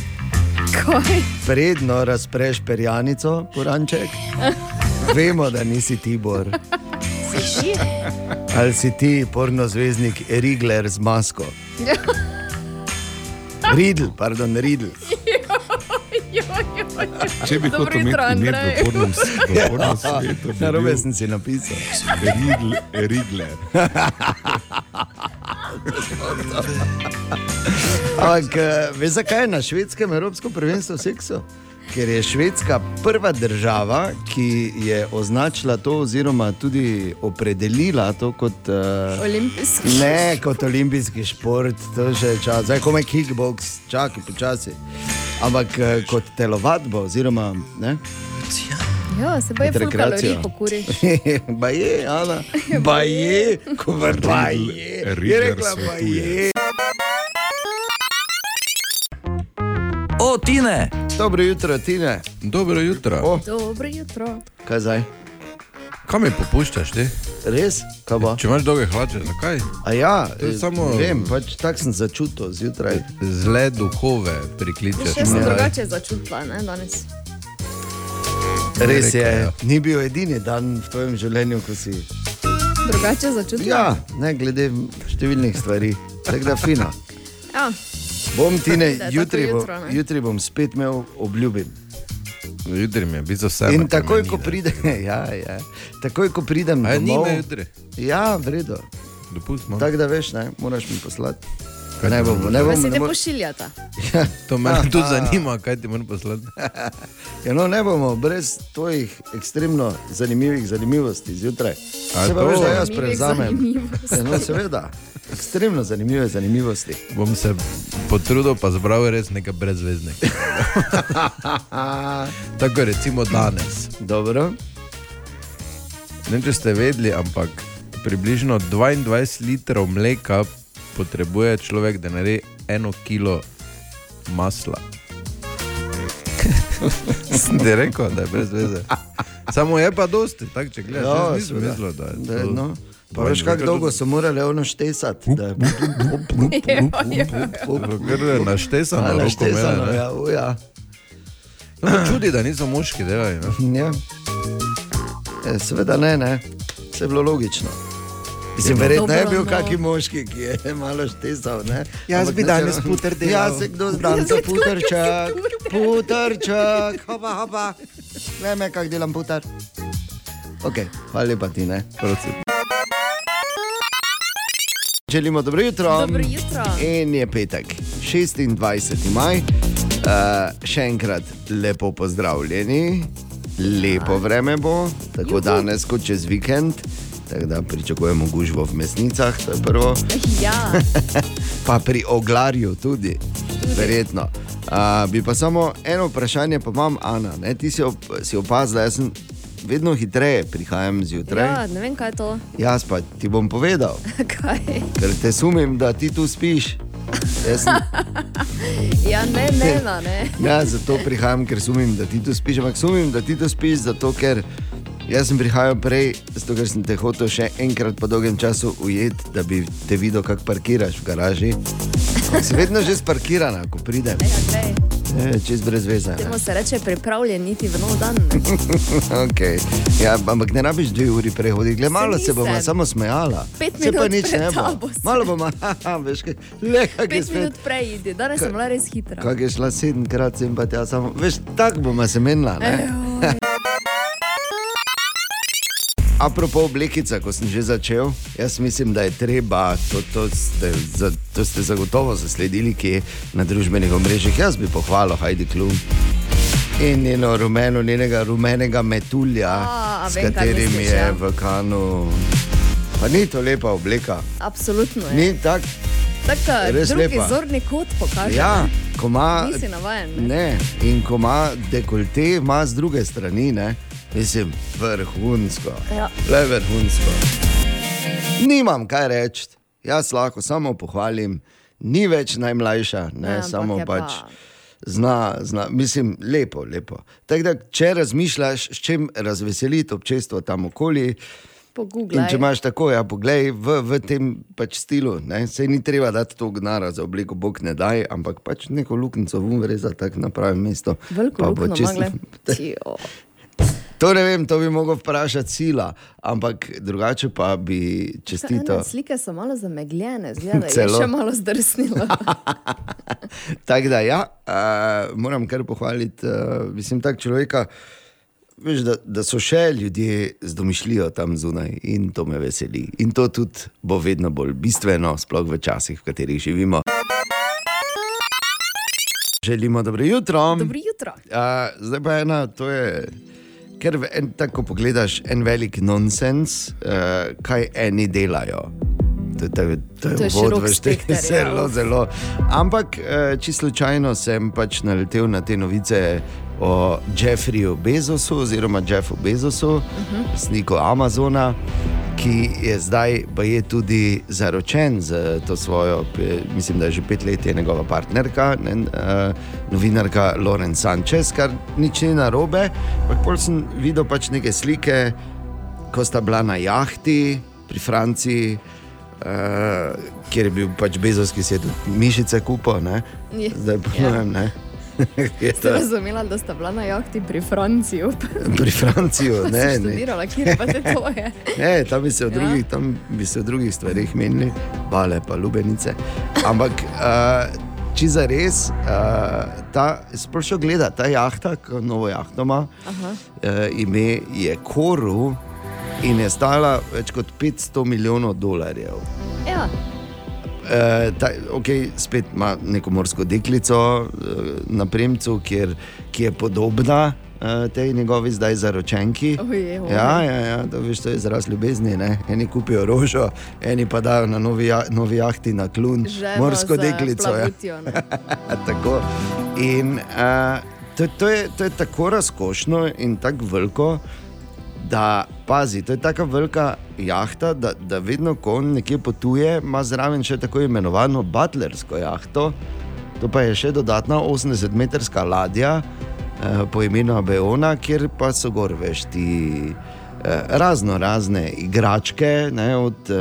Kaj? Predno razpreš perjanico, poranček. Vemo, da nisi Tibor. Si Ali si ti pornozvezdnik Rigler z masko? Ridl, pardon, Ridl. Če bi imeti ime v pornem v pornem svetu, bi Narobe bil sem si napisal. Ridl, Rigler. Ampak, eh, veš, zakaj je na švedskem Evropsko prvenstvo seksu? Ker je Švedska prva država, ki je označila to, oziroma tudi opredelila to kot. Uh, Olimpijski. Ne, kot olimpijski šport, to je še čas, zdaj komaj kickbox, čakaj počasi. Ampak eh, kot telovadbo, oziroma ne. Ja, se boje Kot ful kalorij rekreacijo. pokuriš. ba je, Ana, ba je, ko ba je. Je Rigler rekla, ba svetuje. je. O, Tine! Dobro jutro, Tine. Dobro jutro. O, Dobro jutro. kaj zdaj? Kam mi popuščaš ti? Res? Kaj bo? Če imaš dolge hlače, zakaj? A ja, To je eh, samo- vem, pač tako sem začutil zjutraj. Zle duhove prikličeš. Še sem drugače začutila, ne, danes. Res je, ja. ni bil edini dan v tvojem življenju, ko si. Drugače začutila? Ja, ne glede številnih stvari. Tako da fina. Ja. Bom ti ne, tako jutri, bo, jutro, ne? jutri bom spet imel obljubim. Jutri mi je bil za vse. In takoj, ko pridem, ja, ja, takoj, ko pridem je domov, nime jutri? Ja, v redu. Dopustimo. Tako da veš, ne, moraš mi poslati. Kaj Ne ti bomo, moram ne Pa bomo. se Ne te bomo pošiljata. To me tudi zanima, kaj ti moram poslati. ja, no, ne bomo brez tvojih ekstremno zanimivih zanimivosti zjutraj. Se pa to? veš, da jaz prevzamem. Ja, no, seveda, ekstremno zanimive zanimivosti. Bom se potrudil, pa zbral res nekaj brezveznih. Tako recimo danes. Dobro. Ne vem, če ste vedeli, ampak približno 22 litrov mleka potrebuje človek, da naredi eno kilo masla. Sem ti rekel, da je brez veze. Samo je pa dosti, tak, če gledaš, jaz nisem mislil, da je Da no. Pa veš, kako dolgo so morali ono štesati. Da je je naštesano, Ali roko mene, naštesano, ne. ja, o ja. Me Čudi, da niso moški delali. Ne? Ja. E, seveda ne, ne. Vse je bilo logično. Mislim, Ja, verjetno je bil no. kakšen moški, ki je malo štesal. Ne? Jaz Ampak bi ne, danes puter delal. Jaz se kdo znam za puterček, puterček, hopa, hopa. Veme, kako delam puter. Ok, hvala lepa ti, ne. Prosim. Želimo dobro jutro. Dobro jutro. In je petek, 26. maj. Uh, še enkrat lepo pozdravljeni, lepo vreme bo, tako Juhu. danes kot čez vikend. Tako da pričakujemo gužvo v mesnicah, to je prvo. Ja. pa pri oglarju tudi, verjetno. Uh, bi pa samo eno vprašanje, pa imam, Ana, ne? ti si, op, si opazila, jaz sem vedno hitreje prihajam zjutraj. ja, ne vem, kaj je to. Jaz pa ti bom povedal, Kaj? ker te sumim, da ti tu spiš. Jaz Ja, ne, ne, no, ne. Ja, zato prihajam, ker sumim, da ti to spiš. Ampak sumim, da ti to spiš, zato ker jaz sem prihajal prej, zato ker sem te hotel še enkrat po dolgem času ujeti, da bi te videl, kako parkiraš v garaži. Si vedno že sparkirana, ko pridem. Je, čist brez veze. Temu se reče pripravljen niti v nov dan. okay. ja, ampak ne rabiš dve uri prehoditi, Gle, malo se bomo nisem. samo smejala. Pet Se pa minut nič pred ne bo. se- Malo bomo, haha, veš, kaj, le kak je Pet spet. minut prej idi, danes sem bila res hitra. Kak je šla sedemkrat, sem pa tja samo, veš, tako bomo se menila. Apropo oblekica, ko sem že začel, jaz mislim, da je treba, to, to, ste, za, to ste zagotovo zasledili, ki je na družbenih omrežjih. Jaz bi pohvalil Heidi Klum in njeno rumeno, njenega rumenega metulja, A, a s vem, katerim misliš, je ja. v kanu. Pa ni to lepa obleka, Absolutno je. ni tako. Tako res drugi lepa. zorni kot pokaže. Ja, ko ima. Navajen. Ne? Ne, in ko ima dekolte, ima z druge strani, ne, mislim, vrhunsko. Ja. Le vrhunsko. Nimam kaj reči, jaz lahko samo pohvalim, ni več najmlajša, ne, Ja, ja, samo pač. pa- Zna, zna, mislim, lepo, lepo. Tako da, če razmišljaš, s čim razveseliti občestvo tam okoli, in če imaš tako, ja, poglej v, v tem pač stilu, ne, se ni treba dati to gnara za obliko, bog ne daj, ampak pač neko luknjico vum reza tako na pravem mestu. Veliko luknjo, čisto- magle. Tijo. To ne vem, to bi mogel vprašati sila, ampak drugače pa bi čestito. Slike so malo zamegljene, zgleda, da je še malo zdrsnilo. Tako da, ja, uh, moram kar pohvaliti, uh, mislim, tak človeka. Veš, da, da so še ljudje z domišljijo tam zunaj in to me veseli. In to tudi bo vedno bolj bistveno, sploh v časih, v katerih živimo. Želimo dobro jutro. Dobro jutro. Uh, zdaj pa ena, to je, ker en, tako pogledaš, en velik nonsens, uh, kaj eni delajo. To, to, to, to je uvod, veš, ja. zelo, zelo. Ampak eh, čisto slučajno sem pač naletel na te novice o Jeffreyju Bezosu, oziroma Jeffu Bezosu, uh -huh. lastniku Amazona, ki je zdaj pa je tudi zaročen z to svojo, mislim, da je že pet let je njegova partnerka, ne, uh, novinarka Loren Sanchez, kar nič ni narobe. Ampak pol sem videl pač neke slike, ko sta bila na jahti pri Franciji. Uh, kjer je bil pač Bezos, ki si je tudi mišice kupil, ne? Je. zdaj pa ne Ja. vem. Ne? Ste razumela, da sta bila na jahti pri Franciji? Pri Franciji, ne, ne. Študirala, kje pa te to je? Ne, tam bi se o Ja. drugih, tam bi se o drugih stvarih menili, bale pa lubenice. Ampak, uh, če za res, uh, še gleda, ta jahta, novo jahto ima, uh, ime je Koru in je stala več kot 500 milijonov dolarjev. Ja, Uh, ta, okay, spet ima neko morsko deklico uh, na premcu, kjer, ki je podobna uh, tej njegovi zdaj zaročenki. Ojej, ojej. ja, ja, ja, to, veš, to je izraz ljubezni. Ne? Eni kupijo rožo, eni pa dajo na novi, ja, novi jahti na klun ženo morsko deklico. Ja. plavutjo, ne. tako. In uh, to, to, je, to je tako razkošno in tako veliko, da pazi, to je tako velika jahta, da, da vedno, ko on nekje potuje, ima zraven še tako imenovano butlersko jahto. To pa je še dodatna 80-metrska ladja eh, po imenu Abeona, kjer pa so gor veš ti. Eh, Razno razne igračke, ne, od uh,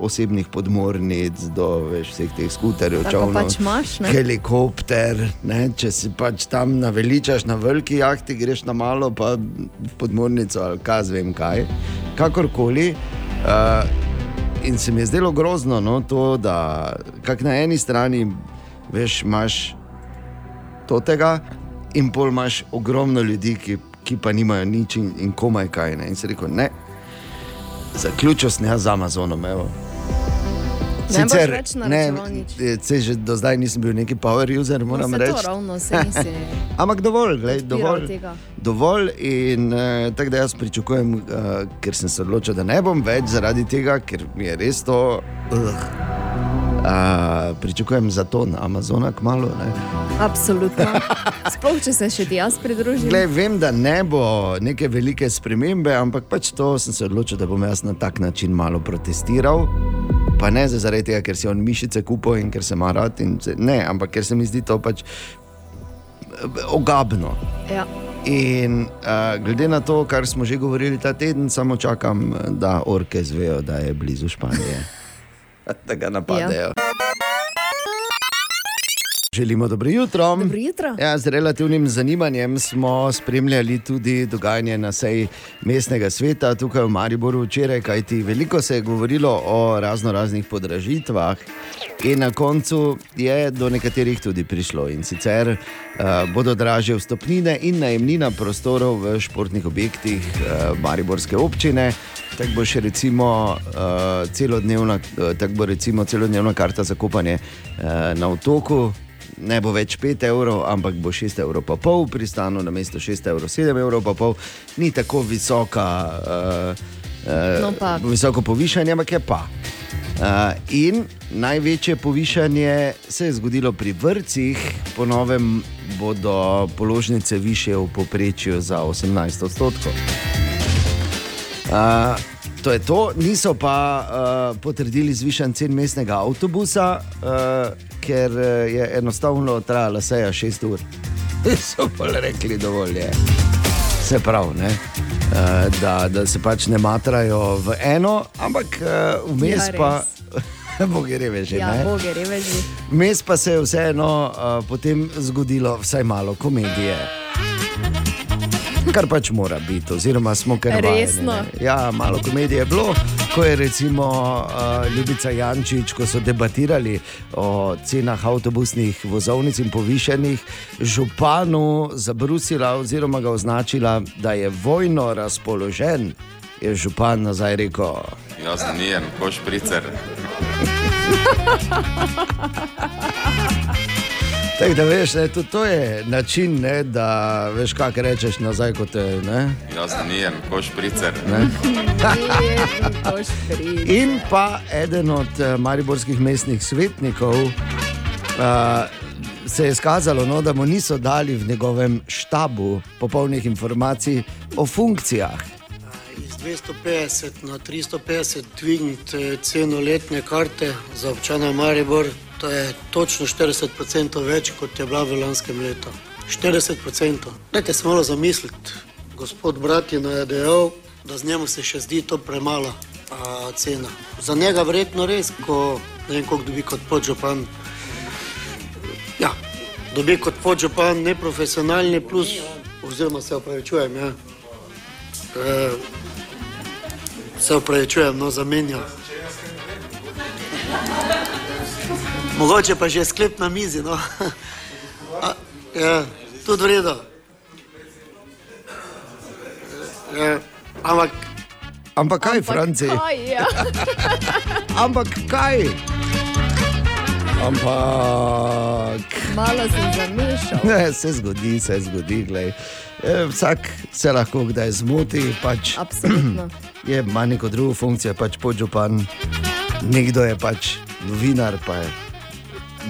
osebnih podmornic do veš, vseh teh skuterjev, čovnov, pač imaš, ne? helikopter. Ne, če si pač tam naveličaš na veliki jahti, greš na malo, pa v podmornico ali kaj vem kaj. Kakorkoli. Uh, in se mi je zdelo grozno, no, to, da na eni strani veš, imaš to tega, in pol imaš ogromno ljudi, ki, ki pa nimajo nič in, in komaj kaj. Ne. In si rekel, ne, zaključil sem jaz z Amazonom. Evo. Ne boš več nič. se že do zdaj nisem bil neki power user, moram no, se reči. ravno, se. Ampak dovolj, glej, dovolj. tega. Dovolj in uh, tako da jaz pričakujem, uh, ker sem se odločil, da ne bom več zaradi tega, ker mi je res to. Uh, uh, pričakujem za to na Amazonu, kmalo. Ne. Absolutno. Sploh, če se še ti jaz pridružim. Glej, vem, da ne bo neke velike spremembe, ampak pač to sem se odločil, da bom jaz na tak način malo protestiral. Pa ne zaradi tega, ker si on mišice kupil in ker se ima rad. se- Ne, ampak ker se mi zdi to pač eh, ogabno. Ja. In uh, glede na to, kar smo že govorili ta teden, samo čakam, da orke zvejo, da je blizu Španije. Da ga napadejo. Ja. Želimo dobro jutro. Dobro jutro. Ja, z relativnim zanimanjem smo spremljali tudi dogajanje na seji mestnega sveta tukaj v Mariboru včeraj, kajti veliko se je govorilo o razno raznih podražitvah. In na koncu je do nekaterih tudi prišlo. In sicer uh, bodo dražje vstopnine in najemnina prostorov v športnih objektih uh, Mariborske občine. Tako bo še recimo, uh, celodnevna, uh, tako bo recimo celodnevna karta za kopanje uh, na otoku. Ne bo več 5 evrov, ampak bo 6 evrov pa pol, pristano na mesto 6 evrov, 7 evrov pa pol, ni tako visoka, uh, uh, No pa. visoko povišanje, ampak je pa. Uh, in največje povišanje se je zgodilo pri vrtcih, po novem bodo položnice više v povprečju za 18 odstotkov. Uh, to je to, niso pa uh, potrdili zvišan cen mestnega avtobusa, uh, ker uh, je enostavno trajala seja 6 ur. so pa rekli, dovolj je. Se pravi, ne? Uh, da, da se pač ne matrajo v eno, ampak uh, vmes Ja, pa. Boge reveži. Ja, boge, reveži. Vmes pa se je vseeno uh, potem zgodilo vsaj malo komedije. Kar pač mora biti, oziroma smo kar vajeni, Resno? ne. Ja, malo komedije je bilo, ko je recimo uh, Ljubica Jančič, ko so debatirali o cenah avtobusnih vozovnic in povišenih, županu zabrusila oziroma ga označila, da je vojno razpoložen. Je župan nazaj rekel, Jaz nijem, koš pricer. Tako da veš, ne, to, to je način, ne, da veš, kaj rečeš nazaj. Kot, te, ne, Jaz nijem, koš pricer. ne. In pa eden od eh, mariborskih mestnih svetnikov uh, se je izkazalo, no, da mu niso dali v njegovem štabu popolnih informacij o funkcijah. iz 250 na 350 dvigniti ceno letne karte za občana Maribor, to je točno 40% več, kot je bila v lanskem letu. 40%. Dajte se malo zamisliti. Gospod Bratina je dejal, da z njemu se še zdi to premala a, cena. Za njega verjetno res, ko ne vem, koliko dobi kot podžupan. Ja, dobi kot podžupan neprofesionalni plus, oziroma se opravičujem, ja. E, se upravičujem, no zamenja. Mogoče pa že sklep na mizi. No. A, ja, tudi vredno. Ja, ampak. Ampak kaj, Franci? Kaj je? Ampak kaj? Ampak. Malo sem zamešal. Ne, se zgodi, se zgodi. glej. E, Vsak se lahko kdaj zmoti. Pač, Absolutno. je ima neko drugo funkcijo, pač podžupan, nekdo je pač novinar, pa je,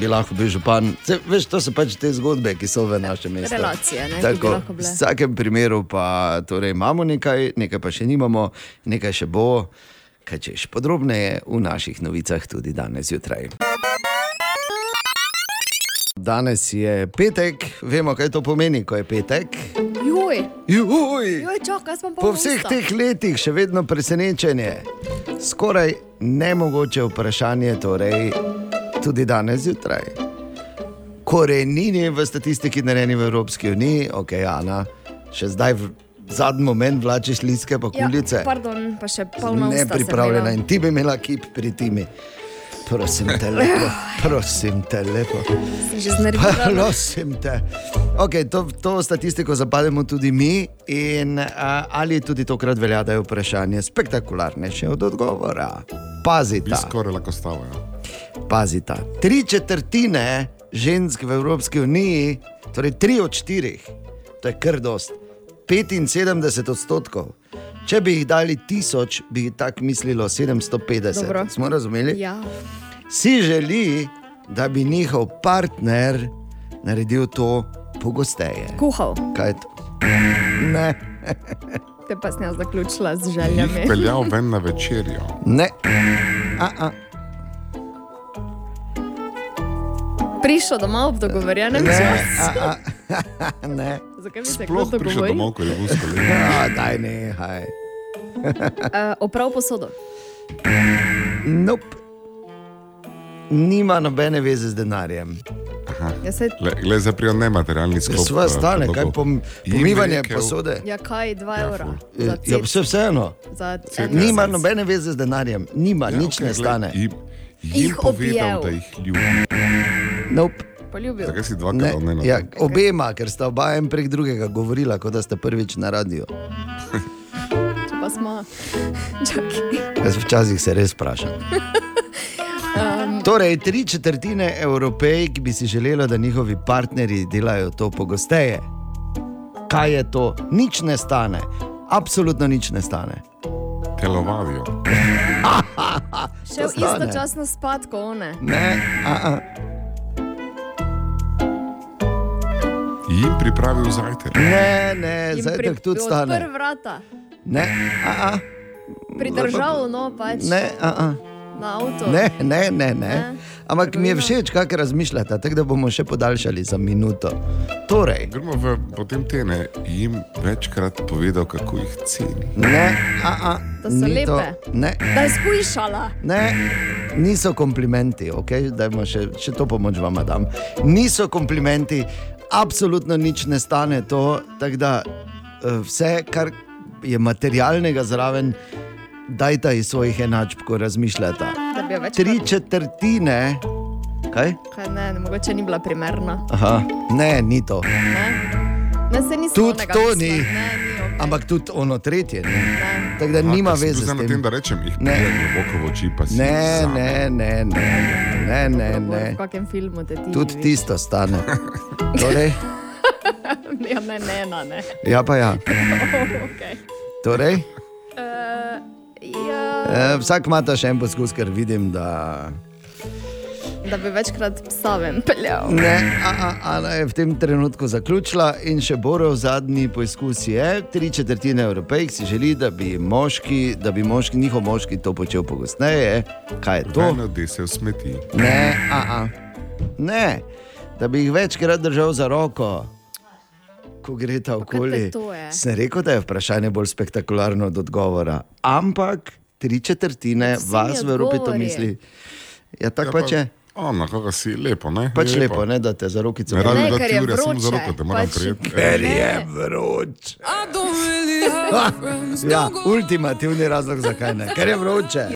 bi lahko bil župan. Se, veš, to so pač te zgodbe, ki so v našem mestu. Relacije, ne, Tako, v vsakem primeru pa torej, imamo nekaj, nekaj pa še nimamo, nekaj še bo. Kaj češ podrobneje v naših novicah tudi danes zjutraj. Danes je petek, vemo, kaj to pomeni, ko je petek. Juj, Juj. juj pa Po vseh teh letih še vedno presenečenje. Skoraj nemogoče vprašanje, torej tudi danes zjutraj. Korenini v statistiki narejeni v Evropski uniji, ok, Ana, še zdaj v zadnji moment vlačiš listke pa kulice. Ja, pardon, pa še polno ne pripravljena in ti bi imela kip pri timi. Prosim te lepo, prosim te lepo. Prosim te. Okay, to, to statistiko zapademo tudi mi, in uh, ali tudi tokrat velja, da je vprašanje spektakularnejše od odgovora. Pazite. Skoraj lahko stavo. Pazite. Tri četrtine žensk v Evropski uniji, torej tri od štirih, to je kar dost, 75 odstotkov. Če bi jih dali tisoč, bi jih tako mislilo 750. Dobro. Smo razumeli? Ja. Si želi, da bi njihov partner naredil to pogosteje. Kuhal. Kaj je to? Ne. Te pa sem jaz zaključila z željami. peljal ven na večerjo. Ne. A, a. Prišel domov ob dogovorjenem Ne, času. ne. Zakaj bi se Sploh kdo prišel dogovoril? domov, ko je bil skolen. Ja, daj ne, haj. Uh, oprav posodo. Nope. Nima nobene veze z denarjem. Ja, se, Le, le za prijo nematerialni sklop. Sva eh, stane, kaj pom, Jim pomivanje rekel- posode. ja, kaj, dva evra. Eh, Ja, vse vseeno. Nima nobene veze z denarjem, nima, Ja, nič okej, ne stane. Jim, Jih jim povedal, objel. da jih ljubi. Nope. Poljubil. Zakaj si dvakrat Ne, ne, ja, obema, ker sta oba en prek drugega govorila, kot da sta prvič na radiju. Če pa smo. Čakaj. Jaz včasih se res vprašam. Um, Torej, tri četrtine evropejk bi si želelo, da njihovi partnerji delajo to pogosteje. Kaj je to? Nič ne stane, absolutno nič ne stane. Telovadijo. Šel istočasno spat, kot one. Ne, a, a. Jim pripravil zajtrk. ne, ne Jim zajtrk tudi Odprl stane. vrata, Ne, a, a. pridržal, no pač. ne, a, a. Na avto. Ne, ne, ne, ne. Ampak mi je všeč, kako razmišljate, tako da bomo še podaljšali za minuto. Torej, Gremo v potem te ne, jim večkrat povedal, kako jih ceni. ne, a, a. Da so ni to- lepe. Ne, Da je skušala. ne, niso komplimenti, okay? dajmo še, še to pomoč vam dam. Niso komplimenti, absolutno nič ne stane to, tako da eh, vse, kar je materialnega zraven, dajte iz svojih enačb, ko več. Tri četrtine, kaj? Kaj, ne, ne, mogoče ni bila primerna. Aha, ne, ni to. Ne, ne Tudi to ni, ampak tudi ono tretje. ni. Tako da nima sem bil veze zdaj na tem. da rečem, jih Ne. globoko v oči, pa si Ne, vzamem. ne, ne, ne, ne, ne, ne. V kakem filmu te ti Tudi tisto stane. Torej, ja, ne, ne, ne. ne. ja, pa ja. okay. Torej, uh, ja, eh, vsak ima ta še en poskus, ker vidim, da da bi večkrat psa ven peljal. ne, a, a, Ana je v tem trenutku zaključila in še Borov zadnji poskus je. Tri četrtine evropejk si želi, da bi, moški, da bi moški, njihov moški to počel pogosteje. Kaj je to? Eno dese v smeti. Ne, a, a. ne, da bi jih večkrat držal za roko. Ko gre ta okoli. to je? Sem rekel, da je vprašanje bolj spektakularno od odgovora. Ampak tri četrtine Vsi vas v Evropi to misli. Ja, tako Ja, pač je. Ono, kako si lepo, ne? Pač lepo, ne, da te za Ne, rad bi Ne, da ker ti je ure, samo za roko te moram pač- prijeti. Ker je vroče. Ja, ultimativni razlog, zakaj ne. Ker je vroče.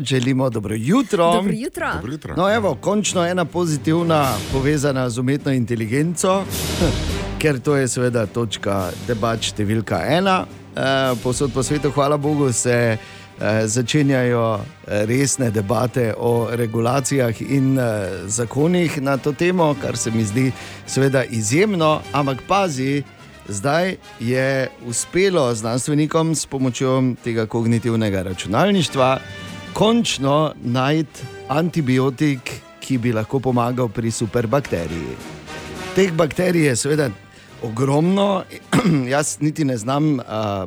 Želimo dobro jutro. Dobro jutro. Dobro jutro. No, evo, končno ena pozitivna, povezana z umetno inteligenco, ker to je seveda točka debat številka ena. Eh, Posod po svetu, hvala Bogu, se eh, začenjajo eh, resne debate o regulacijah in eh, zakonih na to temo, kar se mi zdi seveda izjemno, ampak pazi. Zdaj je uspelo znanstvenikom s pomočjo tega kognitivnega računalništva končno najti antibiotik, ki bi lahko pomagal pri superbakteriji. Teh bakterij je seveda ogromno, jaz niti ne znam uh,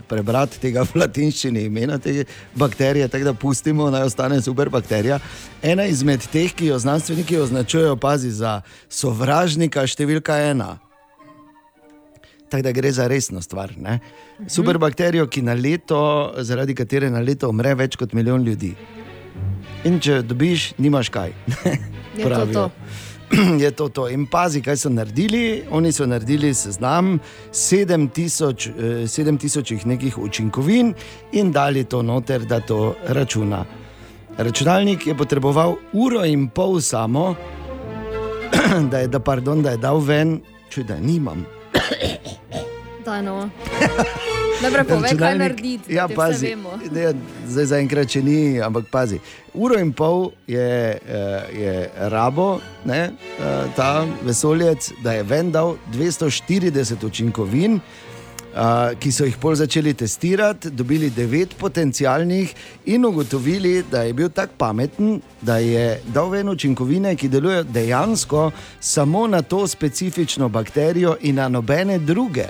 prebrati tega v latinščini imena te bakterije, tako da pustimo, naj ostane superbakterija. Ena izmed teh, ki jo znanstveniki označujejo, pazi za sovražnika številka ena. Tako da gre za resno stvar. Ne? Superbakterijo, ki na leto, zaradi katere na leto umre več kot milijon ljudi. In če dobiš, nimaš kaj. Je to to. je to to. In pazi, kaj so naredili. Oni so naredili seznam 7000 eh, 7000 nekih učinkovin in dali to noter, da to računa. Računalnik je potreboval uro in pol samo, da je, da, pardon, da je dal ven, čuj, da nimam. Daj no. Dobro, povej, kaj narediti. Ja, vse pazi. vemo. Ne, zdaj zaenkrat še ni, ampak pazi. Uro in pol je, eh, je rabo, ne, eh, ta vesoljec, da je vendal 240 učinkovin. Uh, ki so jih pol začeli testirati, dobili devet potencialnih in ugotovili, da je bil tako pameten, da je dal ven učinkovine, ki delujejo dejansko samo na to specifično bakterijo in na nobene druge.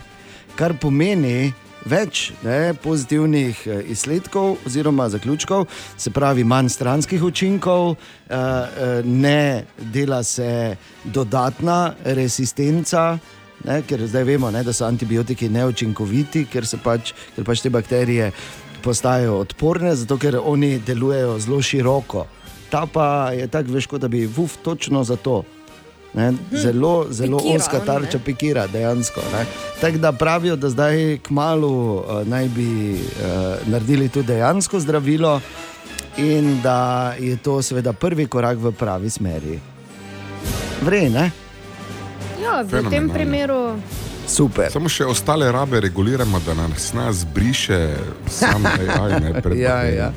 Kar pomeni več ne, pozitivnih eh, izsledkov oziroma zaključkov, se pravi, manj stranskih učinkov, eh, eh, ne dela se dodatna resistenca. Ne, ker zdaj vemo, ne, da so antibiotiki neučinkoviti, ker, pač, ker pač te bakterije postajajo odporne, zato ker oni delujejo zelo široko. ta pa je tako, veš, kot da bi vuf točno za to. Ne, zelo, zelo pikira oska on, tarča ne. pikira, dejansko. ne. Tako da pravijo, da zdaj kmalo uh, naj bi uh, naredili tudi dejansko zdravilo in da je to seveda prvi korak v pravi smeri. Vrej, ne? Ja, v tem Fenomenalno. primeru Super. Samo še ostale rabe reguliramo, da nas nas briše sam AI. Ne, pred Ja, ja.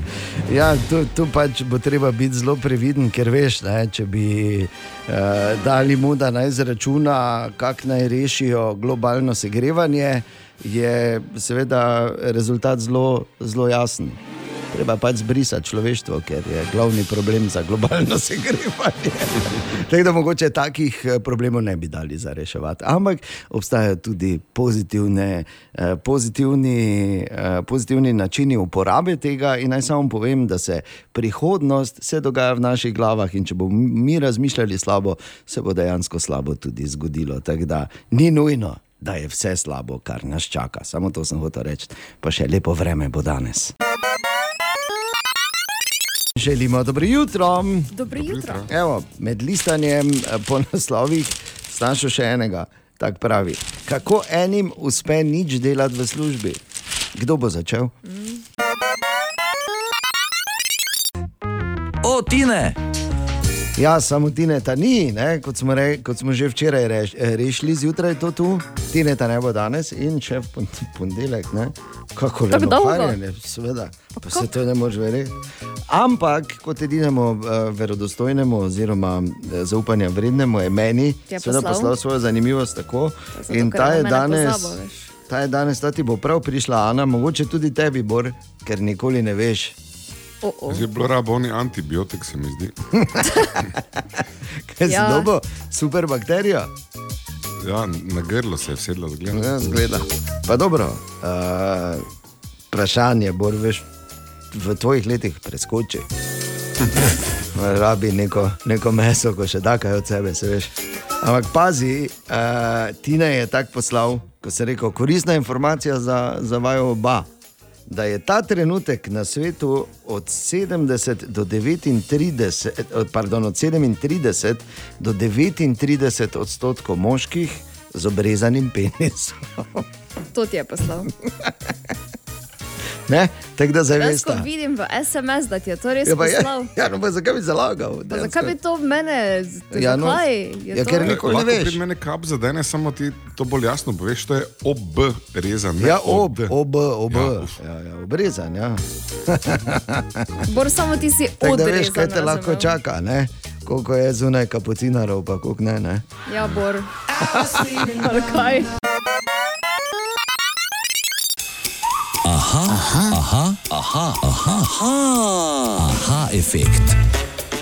ja tu, tu pač bo treba biti zelo previden, ker veš, ne, če bi uh, dali mu, da naj zračuna, kako naj rešijo globalno segrevanje, je seveda rezultat zelo, zelo jasen. Treba pač zbrisati človeštvo, ker je glavni problem za globalno segrevanje. Tako da mogoče takih eh, problemov ne bi dali za reševati. Ampak obstajajo tudi pozitivne, eh, pozitivni, eh, pozitivni načini uporabe tega. In naj samo povem, da se prihodnost se dogaja v naših glavah, in če bomo mi razmišljali slabo, se bo dejansko slabo tudi zgodilo. Tako da ni nujno. Da je vse slabo, kar nas čaka. Samo to sem hotel reči, pa še lepo vreme bo danes. Želimo dobro jutro. Dobro jutro. Evo, med listanjem eh, po naslovih znašel še enega, tako pravi. Kako enim uspe nič delati v službi? Kdo bo začel? O, Tine! Ja, samo Tineta ni, ne? kot smo, re, kot smo že včeraj reš, rešili, zjutraj je to tu, Tineta ne bo danes in pon- ponedeljek. ne. Kako le ukvarjanje, seveda, pa se to ne moreš verjeti. Ampak kot edinemu uh, verodostojnemu oziroma eh, zaupanja vrednemu je meni, je seveda poslal? svojo zanimivost tako. zato, In ta je danes. pozabil, veš. Ta je danes, ta ti bo prav prišla, Ana, mogoče tudi tebi, Bor, ker nikoli ne veš. Oh, oh. Zdaj je bilo rabo oni antibiotik, se mi zdi. Kaj si Ja. dobo? Super bakterija. Ja, na grlo se je sedla zgleda. Ja, zgleda. Pa dobro, uh, vprašanje, Bor, veš, v tvojih letih preskoči. Rabi neko, neko meso, ko še da kaj od sebe, se veš. Ampak pazi, uh, Tina je tako poslal, ko se rekel, koristna informacija za, za vaju oba. Da je ta trenutek na svetu od 70 do 39, od- pardon, od 37 do 39 odstotkov moških z obrezanim penisom. To ti je poslal. Ne? Tako da Jaz, ko vidim v SMS, da ti je to res Ja, pa je, poslal. ja, no, pa zakaj bi zalagal? Pa zakaj bi to mene, Ja, no. Ja, ker nikoli ne veš. pri meni kap zadene, samo ti to bolj jasno poveš, to je ob rezan. ne Ja, ob, ob, ob, Ja, ja, ja, obrezan. Ja. Bor, samo ti si da odrezan. veš, kaj te lahko razumel? čaka, ne? koliko je zunaj kapucinarov, pa koliko ne. ne? Ja, Bor. Ali kaj? Aha, aha, aha, aha, aha, aha, aha, efekt.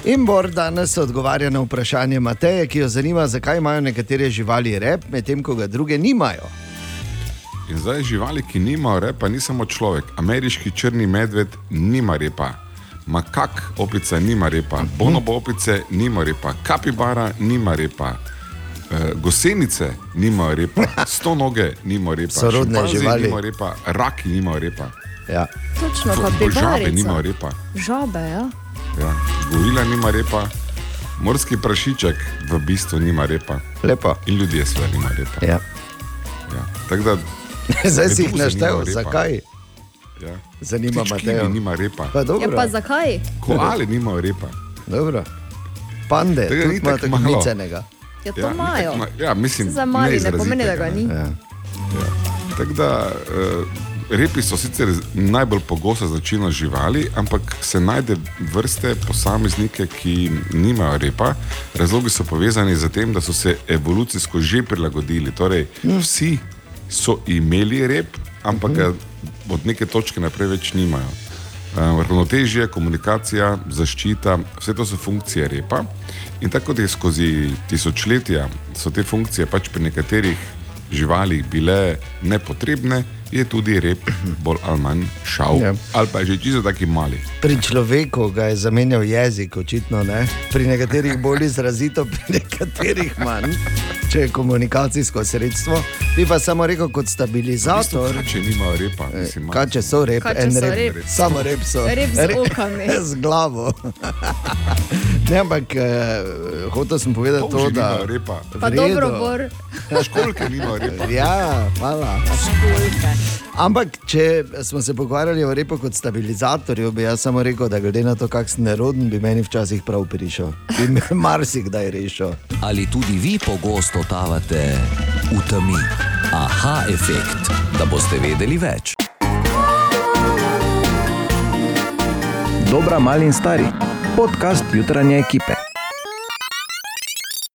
In Bor danes odgovarja na vprašanje Mateje, ki jo zanima, zakaj imajo nekatere živali rep, medtem ko ga druge nimajo. In zdaj živali, ki nimajo repa, ni samo človek. Ameriški črni medved nima repa. Makak opica nima repa, bonobo opice nima repa, kapibara nima repa. Uh, gosenice nimajo repa, sto noge nimajo repa, Sorodne živali. nimajo repa, raki nimajo repa. Ja. Točno, pa Žabe bibarica. nimajo repa. Žabe, ja. Ja. Gorila nima repa, morski prašiček v bistvu nima repa. Lepo. In ljudje sve nima repa. Ja. Ja. Tako da, Zdaj si jih naštel, zakaj? Ja. Zanima Matejo. kiwi nima repa. Pa dobro. Ja, pa zakaj? Koali nimajo repa. Dobro. Pande, Tega ni tako malo. micenega. Ja, to Ja, imajo. ma- ja, mislim, Za mali ne pomeni, da ga ni. ne. Ja. Tako da uh, repi so sicer najbolj pogosta značilnost živali, ampak se najde vrste posameznike, ki nimajo repa. Razlogi so povezani z tem, da so se evolucijsko že prilagodili. Torej, vsi so imeli rep, ampak ga od neke točke naprej več nimajo. Uh, Ravnotežje, komunikacija, zaščita, vse to so funkcije repa. In tako kot je skozi tisočletja, so te funkcije pač pri nekaterih živalih bile nepotrebne, je tudi rep bolj ali manj šal. Ja. Ali pa je že čisto taki mali. Pri človeku ga je zamenjal jezik, očitno ne. Pri nekaterih bolj izrazito, pri nekaterih manj. če je komunikacijsko sredstvo. Bi pa samo rekel kot stabilizator. Če nimajo repa, mislim, Kaj če so rep, Kaj, če en so rep, rep? samo rep so. Rep z okami. z glavo. ne, ampak eh, hotel sem povedati to, Polži da. nimajo repa. Pa v dobro, Bor. Školke nimajo repa. Ja, hvala. Ampak, če smo se pogovarjali o repu kot stabilizatorju, bi jaz samo rekel, da glede na to, kakšen neroden bi meni včasih prav prišel. Bi me marsikdaj rešil. Ali tudi vi pogosto totavate v temi? Aha, efekt, da boste vedeli več. Dobra, mali in stari. Podcast jutranje ekipe.